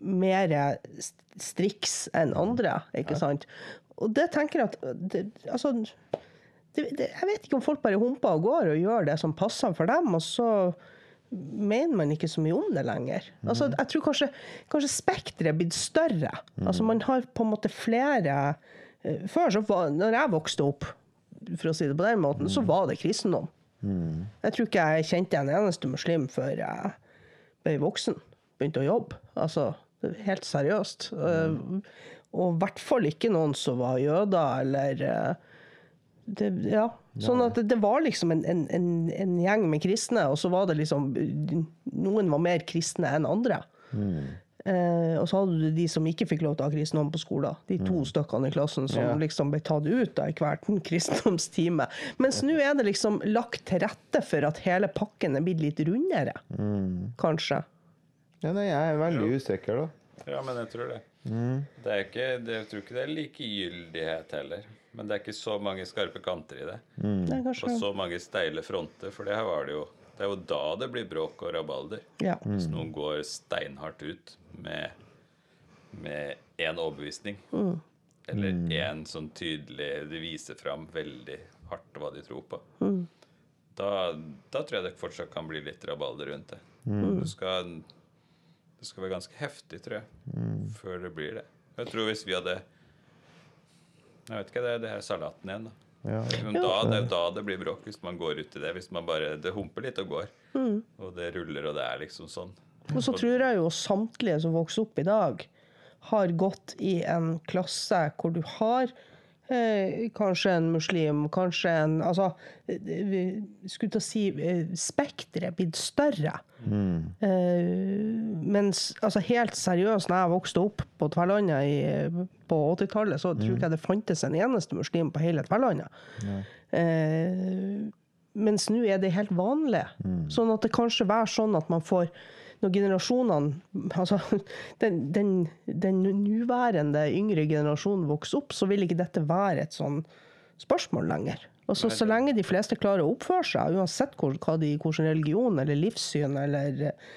mer striks enn andre. ikke sant? Og det tenker jeg at det, altså, det, det, Jeg vet ikke om folk bare humper og går og gjør det som passer for dem, og så mener man ikke så mye om det lenger. Altså, jeg tror kanskje, kanskje spekteret er blitt større. Altså, man har på en måte flere eh, Før, så var, når jeg vokste opp, for å si det på den måten, så var det kristendom. Jeg tror ikke jeg kjente en eneste muslim før jeg ble voksen. Begynte å jobbe. Altså, helt seriøst. Og i hvert fall ikke noen som var jøder eller eh, det, ja. Sånn at det, det var liksom en, en, en, en gjeng med kristne, og så var det liksom Noen var mer kristne enn andre. Eh, og så hadde du de som ikke fikk lov til å ha kristendom på skolen. De to stykkene i klassen som yeah. liksom ble tatt ut av hver kristendomstime. Mens nå er det liksom lagt til rette for at hele pakken er blitt litt rundere. Kanskje. Ja, nei, jeg er veldig usikker, da. Ja, men jeg tror det. Det er ikke, det, jeg tror ikke det er likegyldighet heller. Men det er ikke så mange skarpe kanter i det. Det er Og så mange steile fronter, for det her var det jo Det er jo da det blir bråk og rabalder. Ja. Hvis noen går steinhardt ut med med én overbevisning, eller én sånn tydelig De viser fram veldig hardt hva de tror på. Da, da tror jeg det fortsatt kan bli litt rabalder rundt det. Du skal, det skal være ganske heftig, tror jeg, før det blir det. Jeg tror hvis vi hadde Jeg vet ikke, det er det her salaten igjen, da. Ja. Da, det er jo da det blir bråk, hvis man går ut i det. Hvis man bare, Det humper litt og går. Og det ruller, og det er liksom sånn. Og så tror jeg jo samtlige som vokser opp i dag, har gått i en klasse hvor du har eh, kanskje en muslim, kanskje en Altså, vi skulle til å si eh, Spekteret er blitt større. Eh, mens altså helt seriøst, når jeg vokste opp på Tverlandet i, på 80-tallet, så tror ikke jeg det fantes en eneste muslim på hele Tverlandet. Eh, mens nå er det helt vanlig. Sånn at det kanskje være sånn at man får når generasjonene Altså den, den, den nåværende yngre generasjonen vokser opp, så vil ikke dette være et sånn spørsmål lenger. Altså, så lenge de fleste klarer å oppføre seg, uansett hvor, hva de, hvilken religion eller livssyn eller eh,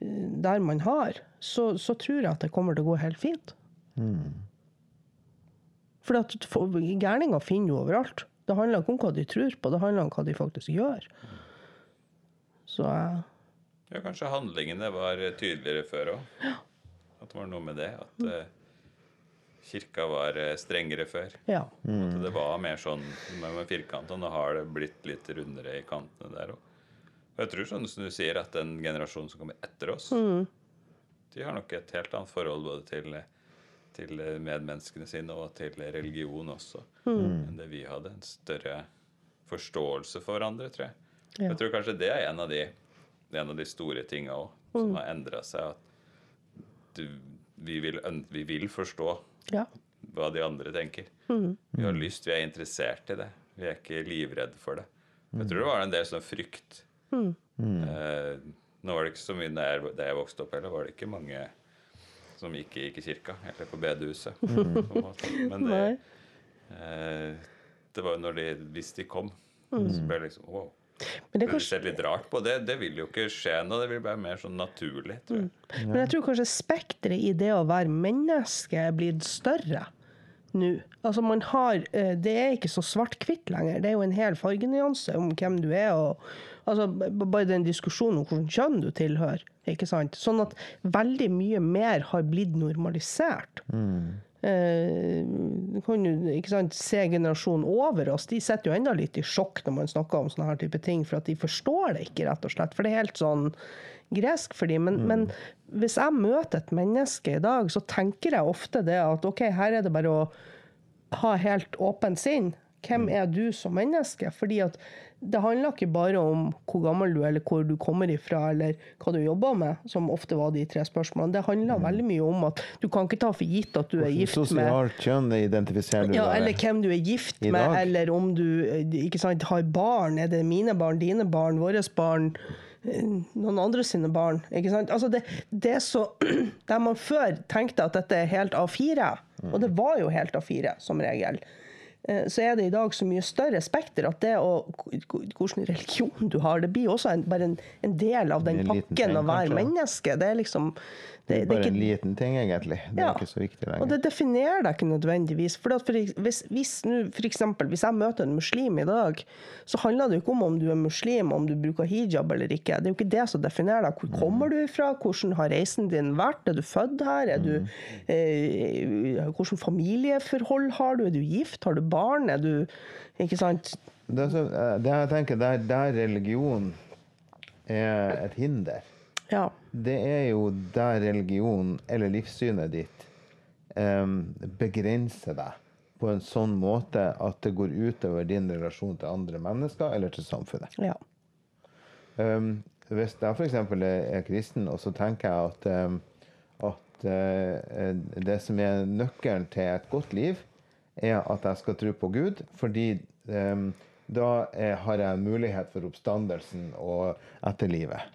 der man har, så, så tror jeg at det kommer til å gå helt fint. For at gærninger finner jo overalt. Det handler ikke om hva de tror på, det handler om hva de faktisk gjør. Så eh, Ja, kanskje handlingene var tydeligere før òg. At det var noe med det. At uh, kirka var eh, strengere før. ja. At det var mer sånn med, med firkant, og nå har det blitt litt rundere i kantene der òg. Og jeg tror sånn som du sier, at den generasjonen som kommer etter oss, de har nok et helt annet forhold både til, til medmenneskene sine og til religion også, enn det vi hadde. En større forståelse for hverandre, tror jeg. Ja. Jeg tror kanskje det er en av de, en av de store tinga òg, som har endra seg. At du, vi, vil, vi vil forstå ja. hva de andre tenker. Vi har lyst, vi er interessert i det. Vi er ikke livredde for det. Jeg tror det var en del sånn frykt. Eh, nå var det ikke så mye da jeg, jeg vokste opp heller, var det ikke mange som gikk, i- gikk i kirka eller på bedehuset. måte. Men det, eh, det var jo når de, hvis de kom, så ble det liksom wow. Men det Det kanskje litt rart på det. Det vil jo ikke skje nå. Det vil være mer sånn naturlig, tror jeg. Men jeg tror kanskje spekteret i det å være menneske er blitt større nå. Altså man har, eh, Det er ikke så svart-hvitt lenger. Det er jo en hel fargenyanse om hvem du er. og altså Bare den diskusjonen om hvilket kjønn du tilhører. ikke sant? Sånn at veldig mye mer har blitt normalisert. Eh, kan jo ikke sant, se generasjonen over oss. De sitter jo enda litt i sjokk når man snakker om sånne her type ting, for at de forstår det ikke, rett og slett. For det er helt sånn gresk for dem. Men, men hvis jeg møter et menneske i dag, så tenker jeg ofte det at OK, her er det bare å ha helt åpent sinn. Hvem er du som menneske? Fordi at det handler ikke bare om hvor gammel du er, eller hvor du kommer ifra, eller hva du jobber med, som ofte var de tre spørsmålene. Det handler veldig mye om at du kan ikke ta for gitt at du er gift med Sosialt kjønn identifiserer du ja, deg eller hvem du er gift med, dag. eller om du ikke sant, har barn. Er det mine barn, dine barn, våre barn? noen andre sine barn. Ikke sant? Altså det, det er så Der man før tenkte at dette er helt A4, og det var jo helt A4 som regel, så er det i dag så mye større spekter at det å Hvilken religion du har, det blir også en, bare en, en del av den pakken å være menneske. Det er liksom Det det, bare ikke, en liten ting, egentlig. Det er ikke så viktig lenger. og det definerer deg ikke nødvendigvis. For, for hvis, hvis, for eksempel, hvis jeg møter en muslim i dag, så handler det jo ikke om om du er muslim, om du bruker hijab eller ikke. Det er jo ikke det som definerer deg. Hvor kommer du fra? Hvordan har reisen din vært? Er du født her? Er du, eh, hvordan familieforhold har du? Er du gift? Har du barn? Er du Ikke sant? Det, så, eh, det jeg tenker, der, der religion er et hinder, Ja. det er jo der religion eller livssynet ditt um, begrenser deg på en sånn måte at det går utover din relasjon til andre mennesker eller til samfunnet. ja. Um, hvis jeg f.eks. Er, kristen, og så tenker jeg at, um, at uh, det som er nøkkelen til et godt liv, er at jeg skal tro på Gud, fordi um, da er, har jeg mulighet for oppstandelsen og etterlivet.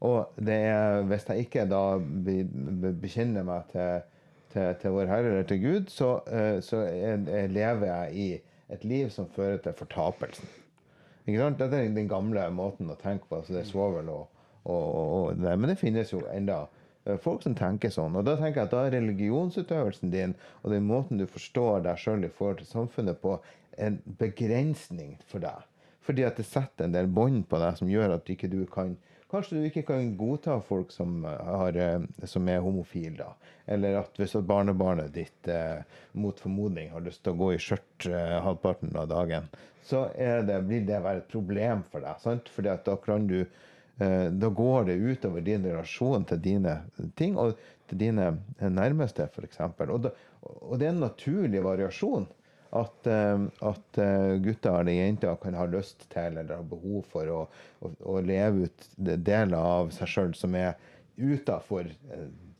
Og er, hvis jeg ikke da be, be, bekjenner meg til, til, til Vår Herre eller til Gud, så, uh, så er, er, lever jeg i et liv som fører til fortapelsen. Ikke sant? Dette er den gamle måten å tenke på. Altså det er svovel og, og, og det. Men det finnes jo enda eh, folk som tenker sånn. Og da tenker jeg at da er religionsutøvelsen din og den måten du forstår deg sjøl i forhold til samfunnet på, en begrensning for deg. Fordi at det setter en del bånd på deg som gjør at ikke du kan Kanskje du ikke kan godta folk som, har, eh, som er homofile, da. Eller at hvis barnebarnet ditt eh, mot formodning har lyst til å gå i skjørt eh, halvparten av dagen, så det, blir det være et problem for deg. sant? Fordi at da kan du eh, Da går det utover din relasjon til dine ting, og til dine nærmeste, f.eks. Og, og det er en naturlig variasjon. At, eh, at eh, gutter eller jenter kan ha lyst til eller ha behov for å, å, å leve ut deler av seg sjøl som er utafor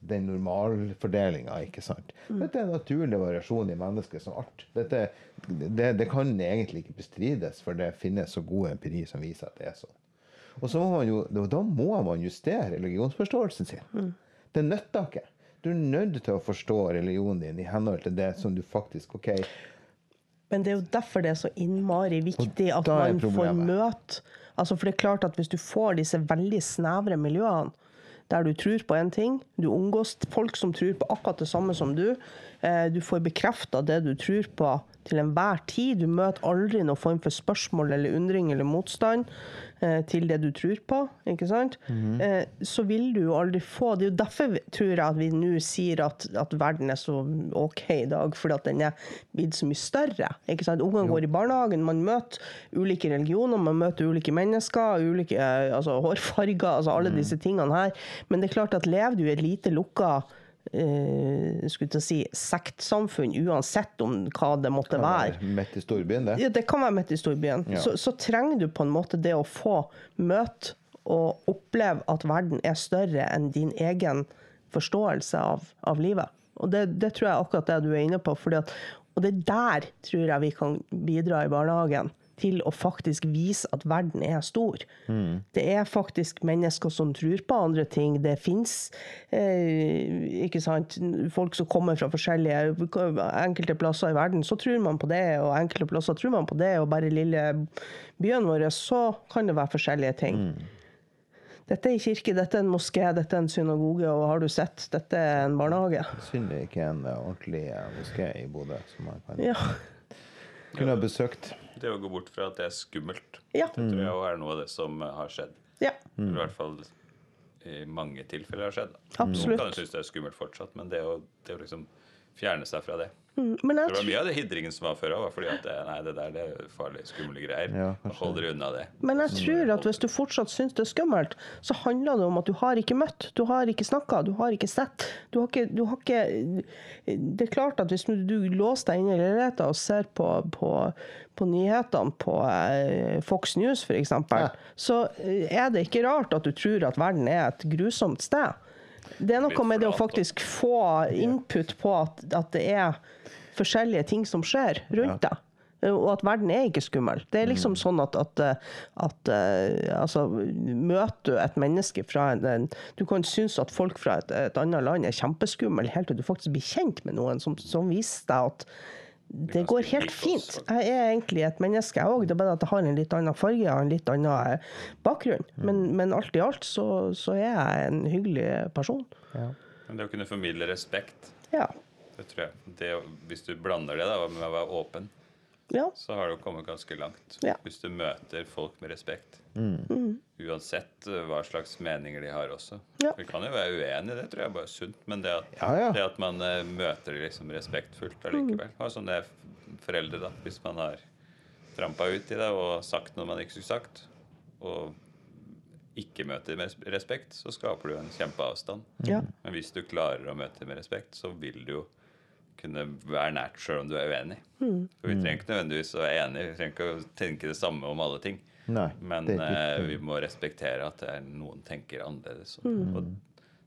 den normalfordelinga, sant. Dette er en naturlig variasjon i mennesket som art. Dette, det, det kan egentlig ikke bestrides, for det finnes så god empiri som viser at det er sånn. Og så må man jo, da må man justere religionsforståelsen sin. Det nytter ikke. Du er nødt til å forstå religionen din i henhold til det som du faktisk OK, Men det er jo derfor det er så innmari viktig at man får møte altså For det er klart at hvis du får disse veldig snevre miljøene, der du tror på én ting, du omgås folk som tror på akkurat det samme som du, eh, du får bekrefta det du tror på til enhver tid, du møter aldri noen form for spørsmål eller undring eller motstand til det du tror på, ikke sant? mm eh, så vil du jo aldri få Det er jo derfor tror jeg at vi nå sier at, at verden er så OK i dag, fordi at den er blitt så mye større. ikke sant? Ungene går i barnehagen, man møter ulike religioner, man møter ulike mennesker, ulike eh, altså, hårfarger, altså alle disse tingene her. Men det er klart at lever du i et lite lukka å si sektsamfunn, uansett om hva det måtte være, midt i storbyen, det. ja, det kan være midt i storbyen. Ja. Så, så trenger du på en måte det å få møte og oppleve at verden er større enn din egen forståelse av, av livet. Og det, det tror jeg akkurat det du er inne på. At, og det er der tror jeg vi kan bidra i barnehagen. Til å faktisk vise at verden er stor. Det er faktisk mennesker som tror på andre ting. Det fins eh, folk som kommer fra forskjellige enkelte plasser i verden. Så tror man på det, og enkelte plasser tror man på det. Og bare i lille byen vår så kan det være forskjellige ting. Dette er en kirke, dette er en moské, dette er en synagoge, og har du sett, dette er en barnehage. Synd det ikke er en ordentlig moské i Bodø som man kan, Ja. Kunne ha besøkt. Det å gå bort fra at det er skummelt, Ja. det tror jeg også er noe av det som har skjedd. ja. Mm. I hvert fall i mange tilfeller har skjedd. Absolutt. Noen kan jo synes det er skummelt fortsatt, men det å, det å liksom fjerne seg fra det. Mm, Men Det var mye av det hindringen som var før òg, fordi at det, nei, det der det er farlig, skumle greier. Ja, Hold dere unna det. men jeg tror at hvis du fortsatt syns det er skummelt, så handler det om at du har ikke møtt, du har ikke snakka, du har ikke sett. Du har ikke, du har ikke Det er klart at hvis du, du låser deg inne i leiligheten og ser på, på, på nyhetene på eh, Fox News f.eks., Ja. så eh, er det ikke rart at du tror at verden er et grusomt sted. Det er noe med det å faktisk få input på at, at det er forskjellige ting som skjer rundt deg. Og at verden er ikke skummel. Det er liksom sånn at, at, at eh, altså, Møter du et menneske fra en, en Du kan synes at folk fra et, et annet land er kjempeskumle helt til du faktisk blir kjent med noen som, som viser deg at det går helt fint. Jeg er egentlig et menneske, jeg òg. Det er bare at jeg har en litt annen farge og en litt annen eh, bakgrunn. Men, men alt i alt så, så er jeg en hyggelig person. Men det å kunne formidle respekt, Ja. det tror jeg det, Hvis du blander det da med å være åpen, ja. så har du kommet ganske langt. Ja. Hvis du møter folk med respekt. Mm. Uansett eh, hva slags meninger de har også. Ja. Vi kan jo være uenige, det tror jeg bare er sunt. Men det at, Ja, ja. Det at man eh, møter det liksom respektfullt allikevel. Mm. Og sånn det er foreldre, da. Hvis man har trampa ut i det og sagt noe man ikke skulle sagt, og ikke møter med respekt, så skaper du en kjempeavstand. ja. Men hvis du klarer å møte med respekt, så vil du jo kunne være nært sjøl om du er uenig. Mm. For vi trenger ikke nødvendigvis å være enige, vi trenger ikke å tenke det samme om alle ting. Nei, Men ikke- eh, vi må respektere at det er noen tenker annerledes. Mm. Og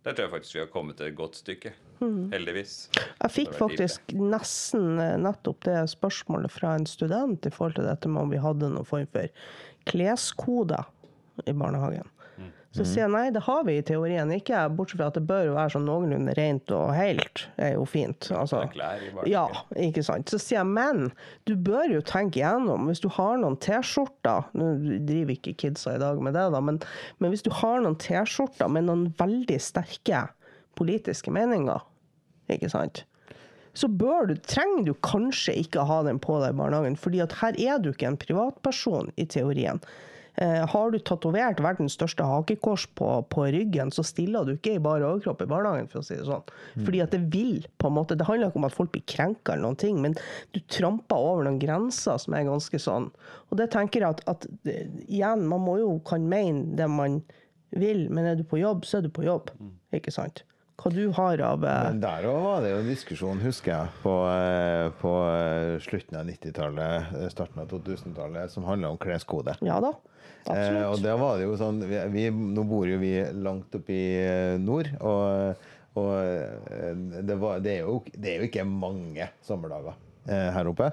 der tror jeg faktisk vi har kommet et godt stykke. Mm. Heldigvis. Jeg fikk faktisk faktisk nesten eh, nettopp det spørsmålet fra en student i forhold til dette med om vi hadde noen form for kleskoder i barnehagen. Så sier jeg nei, det har vi i teorien ikke, bortsett fra at det bør være sånn noenlunde rent og helt. er jo fint. Altså, ja, ikke sant. Så sier jeg, men du bør jo tenke igjennom, hvis du har noen T-skjorter Nå driver ikke kidsa i dag med det, da, men, men hvis du har noen T-skjorter med noen veldig sterke politiske meninger, ikke sant så du, trenger du kanskje ikke ha den på deg i barnehagen, fordi at her er du ikke en privatperson i teorien. Eh, har du tatovert verdens største hakekors på, på ryggen, så stiller du ikke i bare overkropp i barnehagen, for å si det sånn. Fordi at det vil, på en måte, det handler ikke om at folk blir krenka eller noen ting, men du tramper over noen grenser som er ganske sånn. Og det tenker jeg at, at igjen, man må jo kan mene det man vil, men er du på jobb, så er du på jobb. Ikke sant? Hva du har av eh, Men der òg var det jo en diskusjon, husker jeg, på, eh, på eh, slutten av 90-tallet, eh, starten av 2000-tallet, som handla om kleskode. Ja da. Eh, og da var det jo sånn vi, vi, Nå bor jo vi langt oppe i nord, og, og det, var, det, er jo, det er jo ikke mange sommerdager eh, her oppe.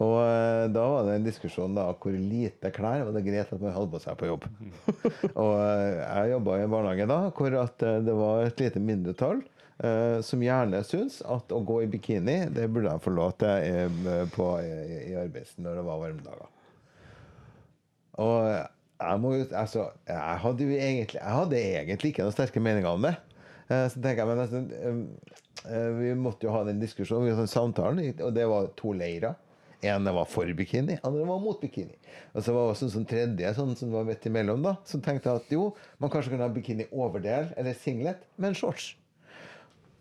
Og eh, da var det en diskusjon da hvor lite klær var det greit at man hadde på seg på jobb. og eh, jeg jobba i en barnehage da hvor at eh, det var et lite mindretall eh, som gjerne syns at å gå i bikini, det burde de få lov til på, i, i arbeids når det var varmdager. Og jeg må Altså, jeg hadde jo egentlig Jeg hadde egentlig ikke noen sterke meninger om det. Eh, Så tenker jeg, men altså, eh, Vi måtte jo ha den diskusjonen, vi den samtalen, og det var to leirer. Ene var for bikini, andre var mot bikini. Og så var det også en sånn tredje sånn som var midt imellom, da, som tenkte at jo, man kanskje kunne ha bikini overdel eller singlet, men shorts.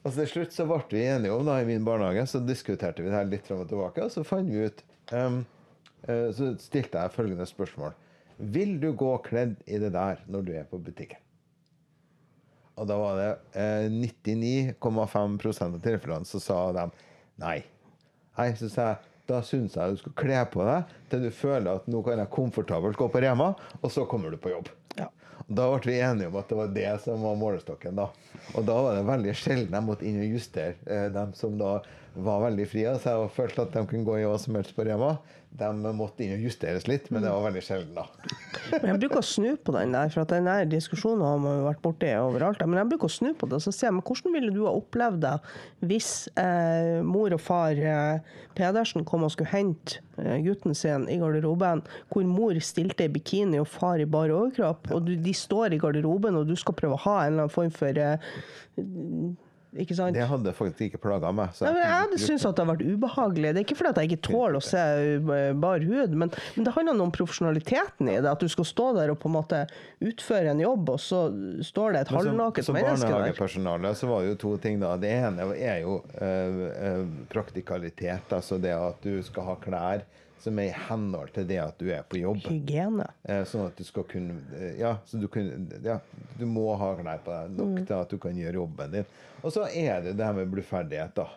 Og så til slutt så ble vi enige om, da, i min barnehage, så diskuterte vi det her litt fram og tilbake, og så fant vi ut um, uh, Så stilte jeg følgende spørsmål. Vil du gå kledd i det der når du er på butikken? Og da var det eh, 99,5% av tilfellene så sa de nei. Nei, så sa jeg da syns jeg du skal kle på deg til du føler at nå kan jeg komfortabelt gå på Rema, og så kommer du på jobb. Ja. Da ble vi enige om at det var det som var målestokken. da. Og da var det veldig sjelden jeg måtte inn og justere. Eh, dem som da var veldig frie av seg og følte at de kunne gå i hva som helst på Rema, de måtte inn og justeres litt, men det var veldig sjelden, da. Men jeg bruker å snu på den der, for at den der diskusjonen har man jo vært borti overalt. Men jeg bruker å snu på det, og så sier jeg, men hvordan ville du ha opplevd det hvis eh, mor og far eh, Pedersen kom og skulle hente eh, gutten sin i garderoben, hvor mor stilte i bikini og far i bar overkropp, og du, de står i garderoben, og du skal prøve å ha en eller annen form for eh, Ikke sant? Det hadde faktisk ikke plaga meg. så Nei, men jeg hadde syntes at det har vært ubehagelig. Det er ikke fordi jeg ikke tåler å se uh, bar hud, men, men det handler om profesjonaliteten i det. At du skal stå der og på en måte utføre en jobb, og så står det et halvnaket som, som menneske der. barnehagepersonale så var det jo to ting. da. Det ene er jo øh, øh, praktikalitet. Altså det at du skal ha klær som er i henhold til det at du er på jobb. Hygiene. Eh, sånn at du skal kunne eh, Ja, så du, kunne, ja, du må ha klær på deg nok Mm. til at du kan gjøre jobben din. Og så er det det her med bluferdighet, da.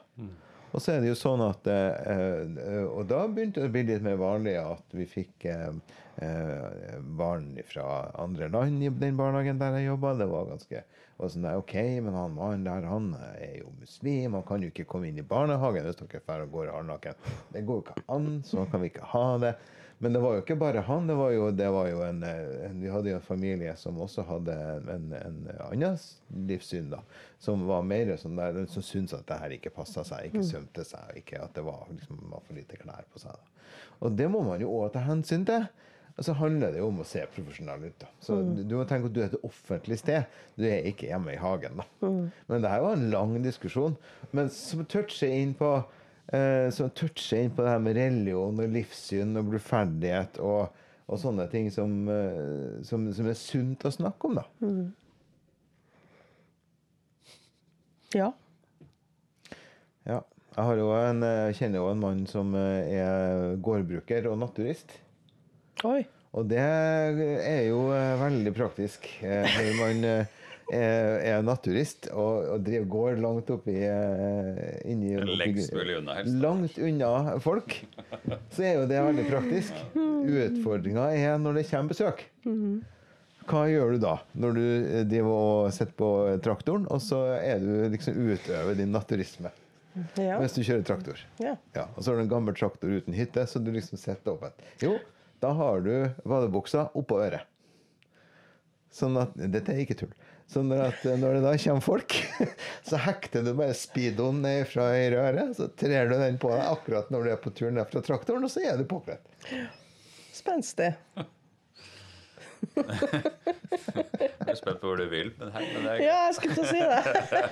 Og så er det jo sånn at eh, Og da begynte det å bli litt mer vanlig at vi fikk barn fra andre land i den barnehagen der jeg jobba. Det var ganske og sånn der, OK, men han mannen der, han er jo muslim. Han kan jo ikke komme inn i barnehagen hvis dere drar og går halvnaken. Det går jo ikke an. Sånn kan vi ikke ha det. Men det var jo ikke bare han. Det var jo, det var jo en, en, Vi hadde jo en familie som også hadde en, en annen livssyn, da. Som var mer sånn der, som syntes at det her ikke passa seg, ikke sømte seg, ikke at det var, liksom, var for lite klær på seg. Da. Og det må man jo òg ta hensyn til. Og så handler det jo om å se profesjonell ut. da. Så Du må tenke at du er et offentlig sted. Du er ikke hjemme i hagen. da. Men det her var en lang diskusjon. Men som toucher inn på eh, som toucher inn på det her med religion og livssyn og bluferdighet og, og sånne ting som, eh, som, som er sunt å snakke om, da. Ja. Ja. Jeg har jo en, jeg kjenner jo en mann som eh, er gårdbruker og naturist. Oi. Og det er jo eh, veldig praktisk eh, når man eh, er, er naturist og, og driver går langt oppi inni Lengst mulig unna, helst. Langt unna folk. Så er jo det veldig praktisk. Utfordringa er når det kommer besøk. Hva gjør du da, når du driver og sitter på traktoren, og så er du liksom utøver din naturisme Ja. mens du kjører traktor? ja. Ja, og så har du en gammel traktor uten hytte, så du liksom setter opp et Jo, da har du vadebuksa oppå øret. Sånn at Dette er ikke tull. Sånn at eh, når det da kommer folk, så hekter du bare speedoen ned fra høyre øre, så trer du den på deg akkurat når du er på tur ned fra traktoren, og så er du påkledd. Spenstig. Jeg er spent på hvor du vil, men, hei, men det er Ja, jeg skulle til å si det.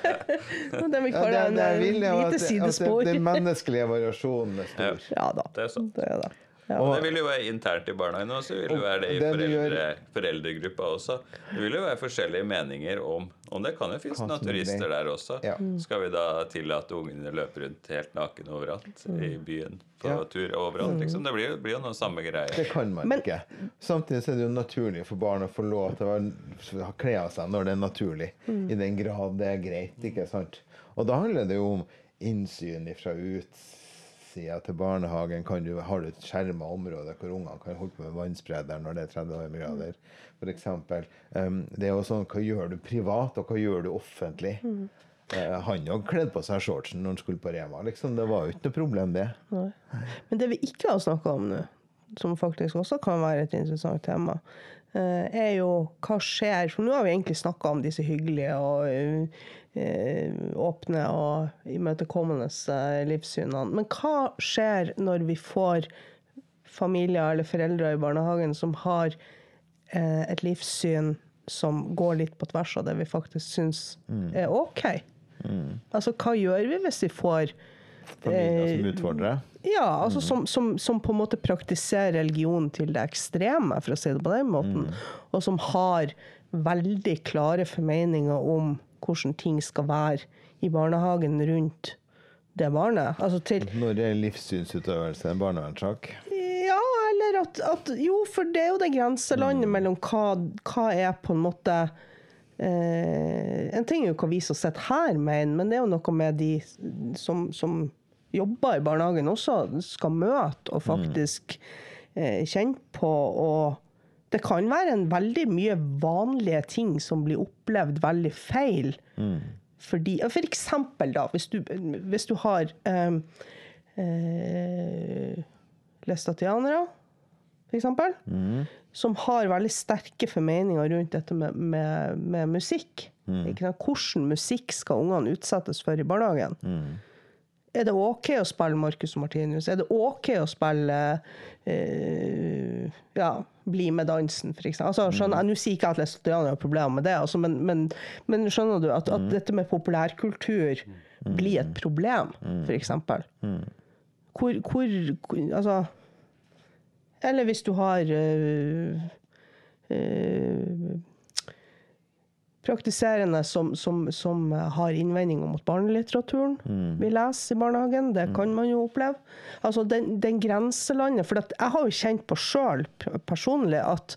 det vi Ja, det, det jeg eh, vil, er at, lite at den menneskelige variasjonen er stor. Ja da. Det er sant. Det er det. Ja. Og det vil jo være internt i barnehagen, også. Det vil jo være det i det foreldre, gjør- foreldregruppa også. Det vil jo være forskjellige meninger om om det kan jo finnes Hva som er naturister der også. Ja. Skal vi da tillate ungene løpe rundt helt naken overalt i byen på Ja. tur overalt? liksom? Det blir, blir jo noe samme greie. Det kan man Men- ikke. Samtidig så er det jo naturlig for barn å få lov til å ha- kle av seg når det er naturlig. I den grad det er greit. ikke sant? Og da handler det jo om innsyn fra utsida til barnehagen. Kan du, har du et skjerma område hvor ungene kan holde på med vannspreder når det er 30 grader? Eksempel. Um, det er jo sånn, Hva gjør du privat, og hva gjør du offentlig? Eh, han òg kledde på seg shortsen når han skulle på Rema. liksom. Det var jo ikke noe problem, det. Nei. Men det vi ikke har snakka om nå, som faktisk også kan være et interessant tema, eh, er jo hva skjer For nå har vi egentlig snakka om disse hyggelige og eh, åpne og imøtekommende eh, livssynene. Men hva skjer når vi får familier eller foreldre i barnehagen som har eh, et livssyn som går litt på tvers av det vi faktisk syns er OK? Altså, hva gjør vi hvis vi får Familier som utfordrer. ja, altså som, som, som på en måte praktiserer religion til det ekstreme, for å si det på den måten. Og som har veldig klare formeninger om hvordan ting skal være i barnehagen rundt det barnet. Altså til Når det er livssynsutøvelse en barnevernssak. Ja, eller at, at Jo, for det er jo det grenselandet mellom hva, hva er på en måte eh, En ting er jo hva vi som sitter her, mener, men det er jo noe med de som, som jobber i barnehagen også skal møte og faktisk eh, kjenne på. Og det kan være en veldig mye vanlige ting som blir opplevd veldig feil. Fordi, for eksempel, da, hvis du, hvis du har um, eh, lestatianere, for eksempel, som har veldig sterke formeninger rundt dette med, med, med musikk. Ikke? Hvordan musikk skal ungene utsettes for i barnehagen? Er det OK å spille Marcus Martinus? Er det OK å spille eh, ja, Bli med dansen, for eksempel? Altså, skjønner, jeg- Nå sier ikke jeg at læstatianere har problemer med det, altså, men, men, men skjønner du at, at dette med populærkultur blir et problem, for eksempel? Hvor, hvor, hvor Altså Eller hvis du har øh, øh, praktiserende som, som, som har innvendinger mot barnelitteraturen vi leser i barnehagen. Det kan man jo oppleve. Altså den, den grenselandet For jeg har jo kjent på sjøl personlig at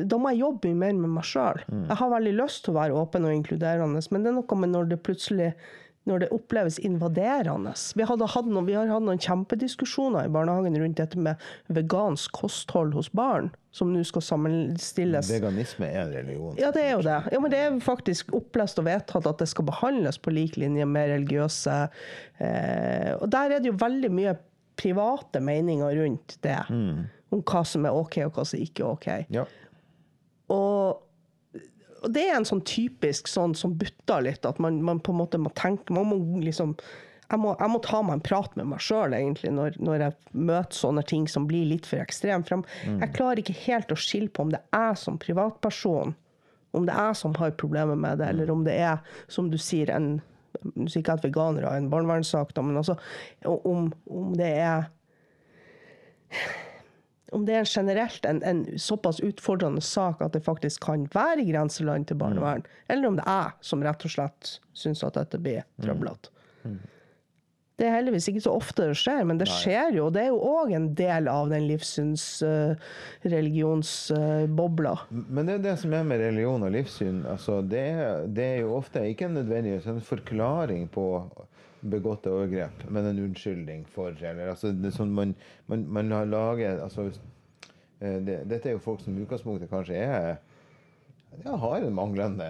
da må jeg jobbe mer med meg sjøl. Jeg har veldig lyst til å være åpen og inkluderende, men det er noe med når det plutselig når det oppleves invaderende. Vi, noen, vi har hatt noen kjempediskusjoner i barnehagen rundt dette med vegansk kosthold hos barn, som nå skal sammenstilles. Veganisme er en religion. Ja, det er jo det. Ja, men det er faktisk opplest og vedtatt at det skal behandles på lik linje med religiøse eh, Og der er det jo veldig mye private meninger rundt det. Om hva som er OK, og hva som ikke er OK. Ja. Og, det er en sånn typisk sånn som butter litt, at man, man på en måte må tenke Man må liksom jeg må, jeg må ta meg en prat med meg sjøl, når, når jeg møter sånne ting som blir litt for ekstreme. For jeg, jeg klarer ikke helt å skille på om det er jeg som privatperson, om det er jeg som har problemer med det, eller om det er, som du sier, en Nå sier ikke at veganere er en barnevernssak, men altså om, om det er om det er generelt en, en såpass utfordrende sak at det faktisk kan være i grenseland til barnevern, eller om det er jeg som rett og slett syns at dette blir trøblete. Det er heldigvis ikke så ofte det skjer, men det skjer jo. Det er jo òg en del av den livssyns-religionsbobla. Men det er det som er med religion og livssyn. Altså, det, det er jo ofte ikke nødvendigvis en forklaring på begåtte overgrep, men en unnskyldning for eller, altså, det sånn man, man, man har laget altså, eh, det, Dette er jo folk som i utgangspunktet kanskje er ja, har en manglende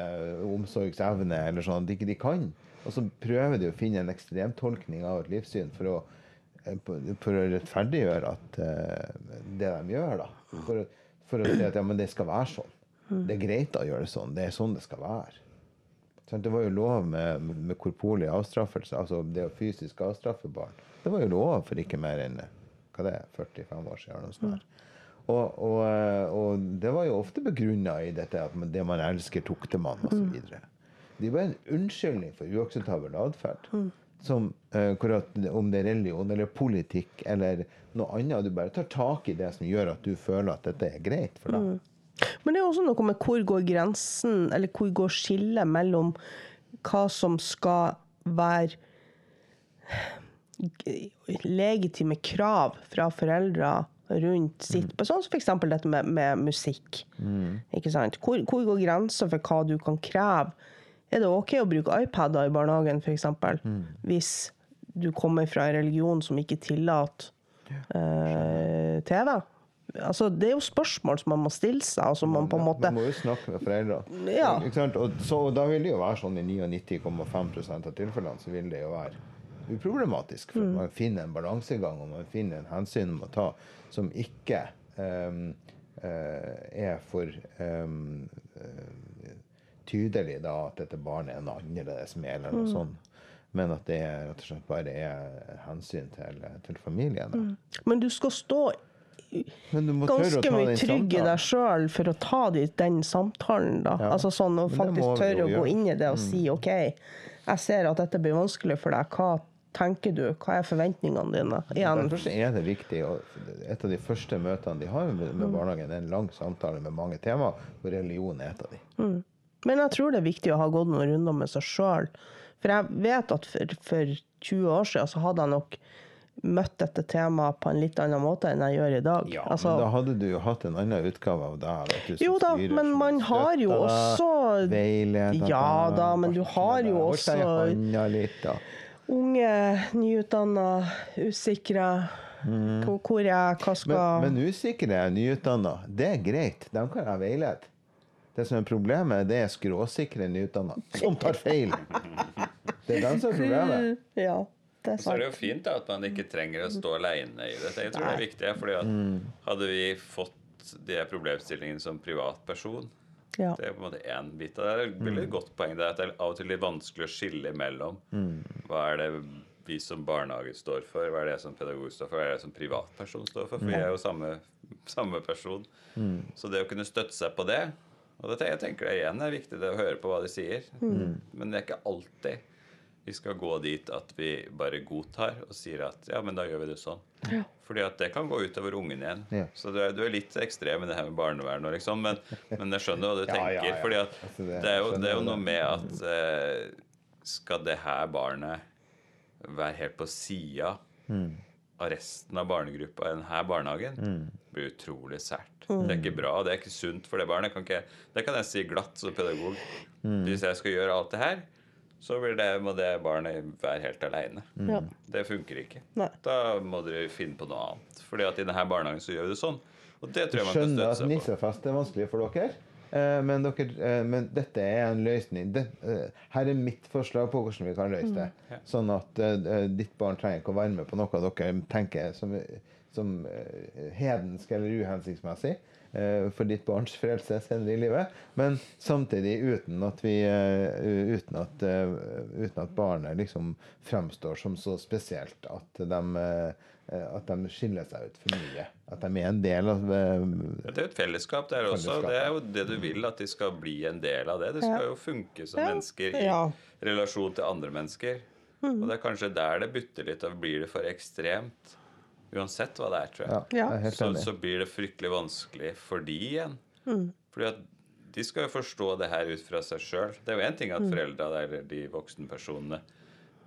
omsorgsevne, eller sånn de ikke de kan. Og så prøver de å finne en ekstremtolkning av et livssyn for å, eh, for å rettferdiggjøre at uh, det de gjør, da. For, for å si at ja, men det skal være sånn. Det er greit å gjøre det sånn. Det er sånn det skal være. Det var jo lov med, med korporlig avstraffelse, altså det å fysisk avstraffe barn. Det var jo lov for ikke mer enn hva det er, 45 år siden. eller Og, og, og det var jo ofte begrunna i dette at det man elsker, tukter man, osv. Det var en unnskyldning for uakseptabel atferd. Som, eh, om det er religion eller politikk eller noe annet. Du bare tar tak i det som gjør at du føler at dette er greit for deg. Men det er også noe med hvor går grensen, eller hvor går skillet mellom hva som skal være legitime krav fra foreldre rundt sitt mm. Sånn som f.eks. dette med, med musikk. Ikke sant? Hvor, hvor går grensa for hva du kan kreve? Er det OK å bruke iPader i barnehagen, f.eks., hvis du kommer fra en religion som ikke tillater eh, TV? Altså, det er jo spørsmål som man må stille seg, Altså, man, man måte Man må jo snakke med foreldrene. Ja. Ikke sant? Og da vil det jo være sånn i 99,5 av tilfellene så vil det jo være uproblematisk. For man finner en balansegang og man finner en hensyn å ta som ikke um, uh, er for um, uh, tydelig da at dette barnet er en annerledes med, eller noe sånt. Men at det rett og slett bare er hensyn til, til familien. Da. Men du skal stå Ganske mye trygg i deg sjøl for å ta den samtalen, da. Ja, Altså sånn å faktisk tørre å gå. Mm. inn i det og si OK, jeg ser at dette blir vanskelig for deg. Hva tenker du? Hva er forventningene dine? Igjen. Derfor er det viktig, et av de første møtene de har med, Mm. barnehagen, er en lang samtale med mange temaer, hvor religion er et av de. Men jeg tror det er viktig å ha gått noen runder med seg sjøl. For jeg vet at for, for 20 år siden så hadde jeg nok møtt dette temaet på en litt annen måte enn jeg gjør i dag. Altså, men da hadde du jo hatt en annen utgave av deg. Jo da, men man har jo også veileder Ja da, men du har jo også litt, unge, nyutdanna, usikre. Hvor, hvor jeg hva skal Mm. Men, men usikre, nyutdanna, det er greit. Dem kan jeg veilede. Det som er problemet, det er skråsikre nyutdanna som tar feil. Det er dem som er problemet. Ja, det er Så er det jo fint da, at man ikke trenger å stå aleine i det. Jeg tror det er viktig, fordi at hadde vi fått de problemstillingene som privatperson Ja. Det er på en måte én bit av det. Det er et veldig godt poeng. Det er at det er av og til litt vanskelig å skille mellom hva er det vi som barnehage står for, hva er det som pedagog står for, hva er det som privatperson står for. For vi er jo samme, samme person. Så det å kunne støtte seg på det Og det, jeg tenker det igjen er viktig det å høre på hva de sier. Men det er ikke alltid vi skal gå dit at vi bare godtar og sier at ja, men da gjør vi det sånn. Fordi at det kan gå utover ungen igjen. Ja. Så du er, du er litt ekstrem i det her med barnevern, og liksom, men, men jeg skjønner hva du tenker. ja, ja. fordi at Altså, det- det, er jo, det er jo noe med at eh, skal det her barnet være helt på sida Mm. av resten av barnegruppa i denne barnehagen, Mm. blir utrolig sært. Det er ikke bra, det er ikke sunt for det barnet. Kan ikke, det kan jeg si glatt som pedagog. Mm. Hvis jeg skal gjøre alt det her, så blir det, må det barnet være helt aleine. Ja. Det funker ikke. Nei. Da må dere finne på noe annet. Fordi at i denne barnehagen så gjør vi det sånn. Og det tror jeg man kan støtte seg på. Skjønner at nissefest er vanskelig for dere. eh, Men, dere, eh, men dette er en løsning. Det, eh, her er mitt forslag på hvordan vi kan løse det. Sånn at ditt barn trenger ikke å være med på noe dere tenker som, som hedensk eller uhensiktsmessig for ditt barns frelse senere i livet. Men samtidig uten at, vi, eh, uten at, eh, uten at barnet liksom fremstår som så spesielt at de eh, at de skiller seg ut for mye. At de er en del av eh, Det er jo et fellesskap der også. Det er jo det du vil, at de skal bli en del av det. Det skal jo funke som mennesker i relasjon til andre mennesker. Og det er kanskje der det butter litt, og blir det for ekstremt. Uansett hva det er, tror jeg. Ja, Ja. jeg er så, så blir det fryktelig vanskelig for de igjen. Mm. Fordi at de skal jo forstå det her ut fra seg sjøl. Det er jo én ting Mm. at foreldra eller de voksenpersonene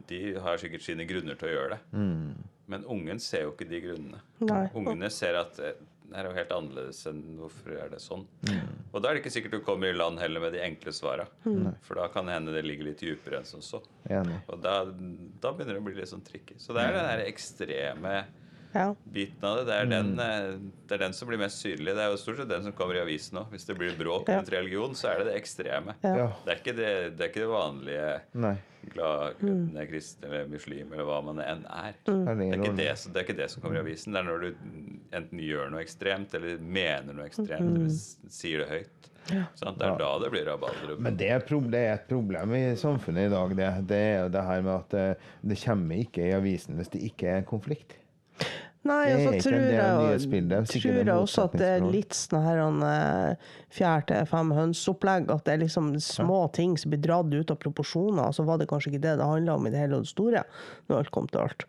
de har sikkert sine grunner til å gjøre det. Mm. Men ungen ser jo ikke de grunnene. Nei. Ungene ser at eh, det er jo helt annerledes enn hvorfor er det sånn. Mm. Og da er det ikke sikkert du kommer i land heller med de enkle svara. Mm. For da kan det hende det ligger litt dypere enn som så. Enig. Og da, da begynner det å bli litt sånn tricky. Så det er den der ekstreme Ja. biten av det. Det er, Mm. den, eh, det er den som blir mest synlig. Det er jo stort sett den som kommer i avisen òg. Hvis det blir bråk Ja. religion, så er det det ekstreme. Ja. Det er ikke det, det, er ikke det vanlige Nei. glad Mm. kristne kristen eller muslim eller hva man enn er. Det er Det er, ikke det, som- det er ikke det som kommer i avisen. Det er når du enten gjør noe ekstremt, eller mener noe ekstremt, Mm. eller sier det høyt. Sant? Det er da det blir rabalder. Men det er, er et problem i samfunnet i dag. Det, det er jo det her med at det, det kommer ikke i avisen hvis det ikke er en konflikt. Nei, Det er og ikke en del av nyhetsbildet, sikkert tror jeg også at det er litt sånn her han, eh, fjær til fem høns-opplegg. At det er liksom små ting som blir dratt ut av proporsjoner. Så var det kanskje ikke det det handla om i det hele og det store, når alt kom til alt.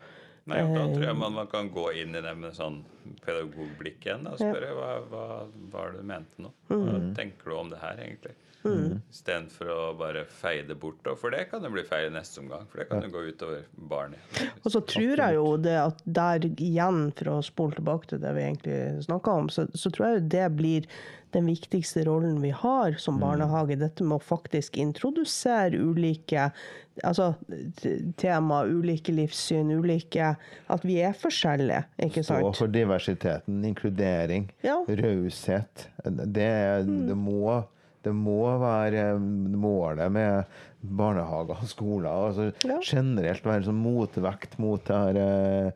Nei, da tror Eh. jeg man, man kan gå inn i det med sånn pedagogblikk igjen og spørre hva, hva, hva er det du mente nå? Hva Mm. tenker du om det her, egentlig? Istedenfor å bare feie det bort. For det kan det bli feil i neste omgang. For det kan jo gå utover barnet. Og så tror jeg jo det at der igjen, for å spole tilbake til det vi egentlig snakka om, så, så tror jeg jo det blir den viktigste rollen vi har som barnehage. Dette med å faktisk introdusere ulike altså, tema, ulike livssyn, ulike At vi er forskjellige, ikke Stå for diversiteten, inkludering, Ja. raushet. Det, er- det, må, det må være målet med barnehager og skoler. Altså Ja. Generelt være sånn motvekt mot det her eh,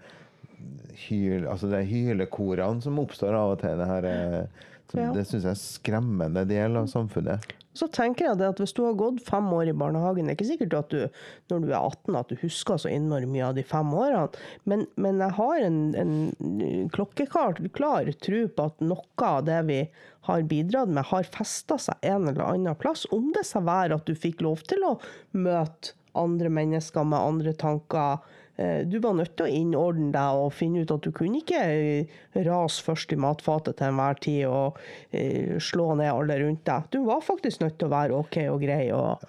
hyl, altså det hylekorene som oppstår av og til. Det, her, eh, som, Ja. det syns jeg er en skremmende del av samfunnet. Så tenker jeg at hvis du har gått fem år i barnehagen, det er ikke sikkert at du når du er 18 at du husker så innmari mye av de fem årene, men, men jeg har en, en klokkeklar klar tro på at noe av det vi har bidratt med, har festa seg en eller annen plass. Om det så være at du fikk lov til å møte andre mennesker med andre tanker. Eh, Du var nødt til å innordne deg og finne ut at du kunne ikke eh, rase først i matfatet til enhver tid og eh, slå ned alle rundt deg. Du var faktisk nødt til å være OK og grei. Og,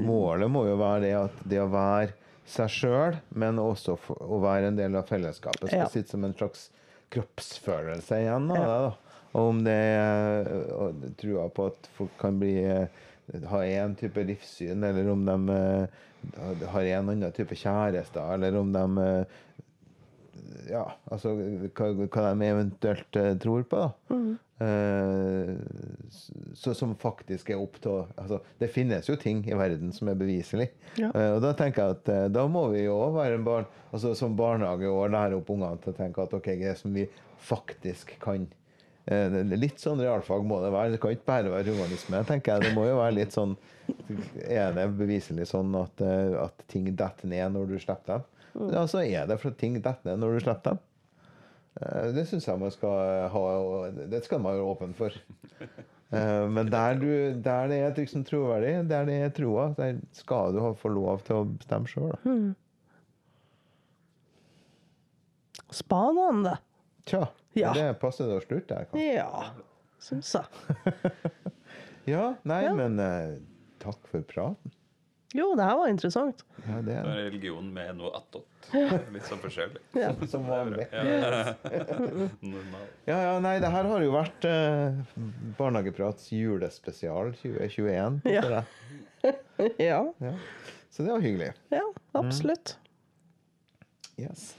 Målet må jo være det at det å være seg sjøl, men også å være en del av fellesskapet, skal Ja. sitte som en slags kroppsfølelse igjen Da, ja. da. Og om det er trua på at folk kan bli ha én type livssyn, eller om de har en annen type kjæreste, eller om de eh, ja, altså hva, hva de eventuelt eh, tror på, da. Eh, så, som faktisk er opp til altså, Det finnes jo ting i verden som er beviselig. Ja. Eh, og da tenker jeg at eh, da må vi jo òg være en barn, altså som barnehage og lære opp ungene til å tenke at ok, det som vi faktisk kan. Eh, litt sånn realfag må det være. Det kan ikke bare være humanisme. tenker jeg. Det må jo være litt sånn Er det beviselig sånn at, eh, at ting detter ned når du slipper dem? Ja, så er det for at ting detter ned når du slipper dem. Eh, Det syns jeg man skal ha, det skal man være åpen for. Men der, du, der det er liksom troverdig, der det er troa, der skal du få lov til å bestemme sjøl. Spanende. Tja, Ja. det passer det å slutte her, kanskje. Ja, syns jeg. Ja, nei, Ja. men eh, takk for praten. Jo, det her var interessant. Ja, det er er religion med noe attåt. Litt sånn forskjellig. Ja. som vanlig. Ja. Ja, ja, nei, det her har jo vært eh, Barnehageprats julespesial 2021. Ja. Ja. Ja. Så det var hyggelig. Ja, absolutt. Yes.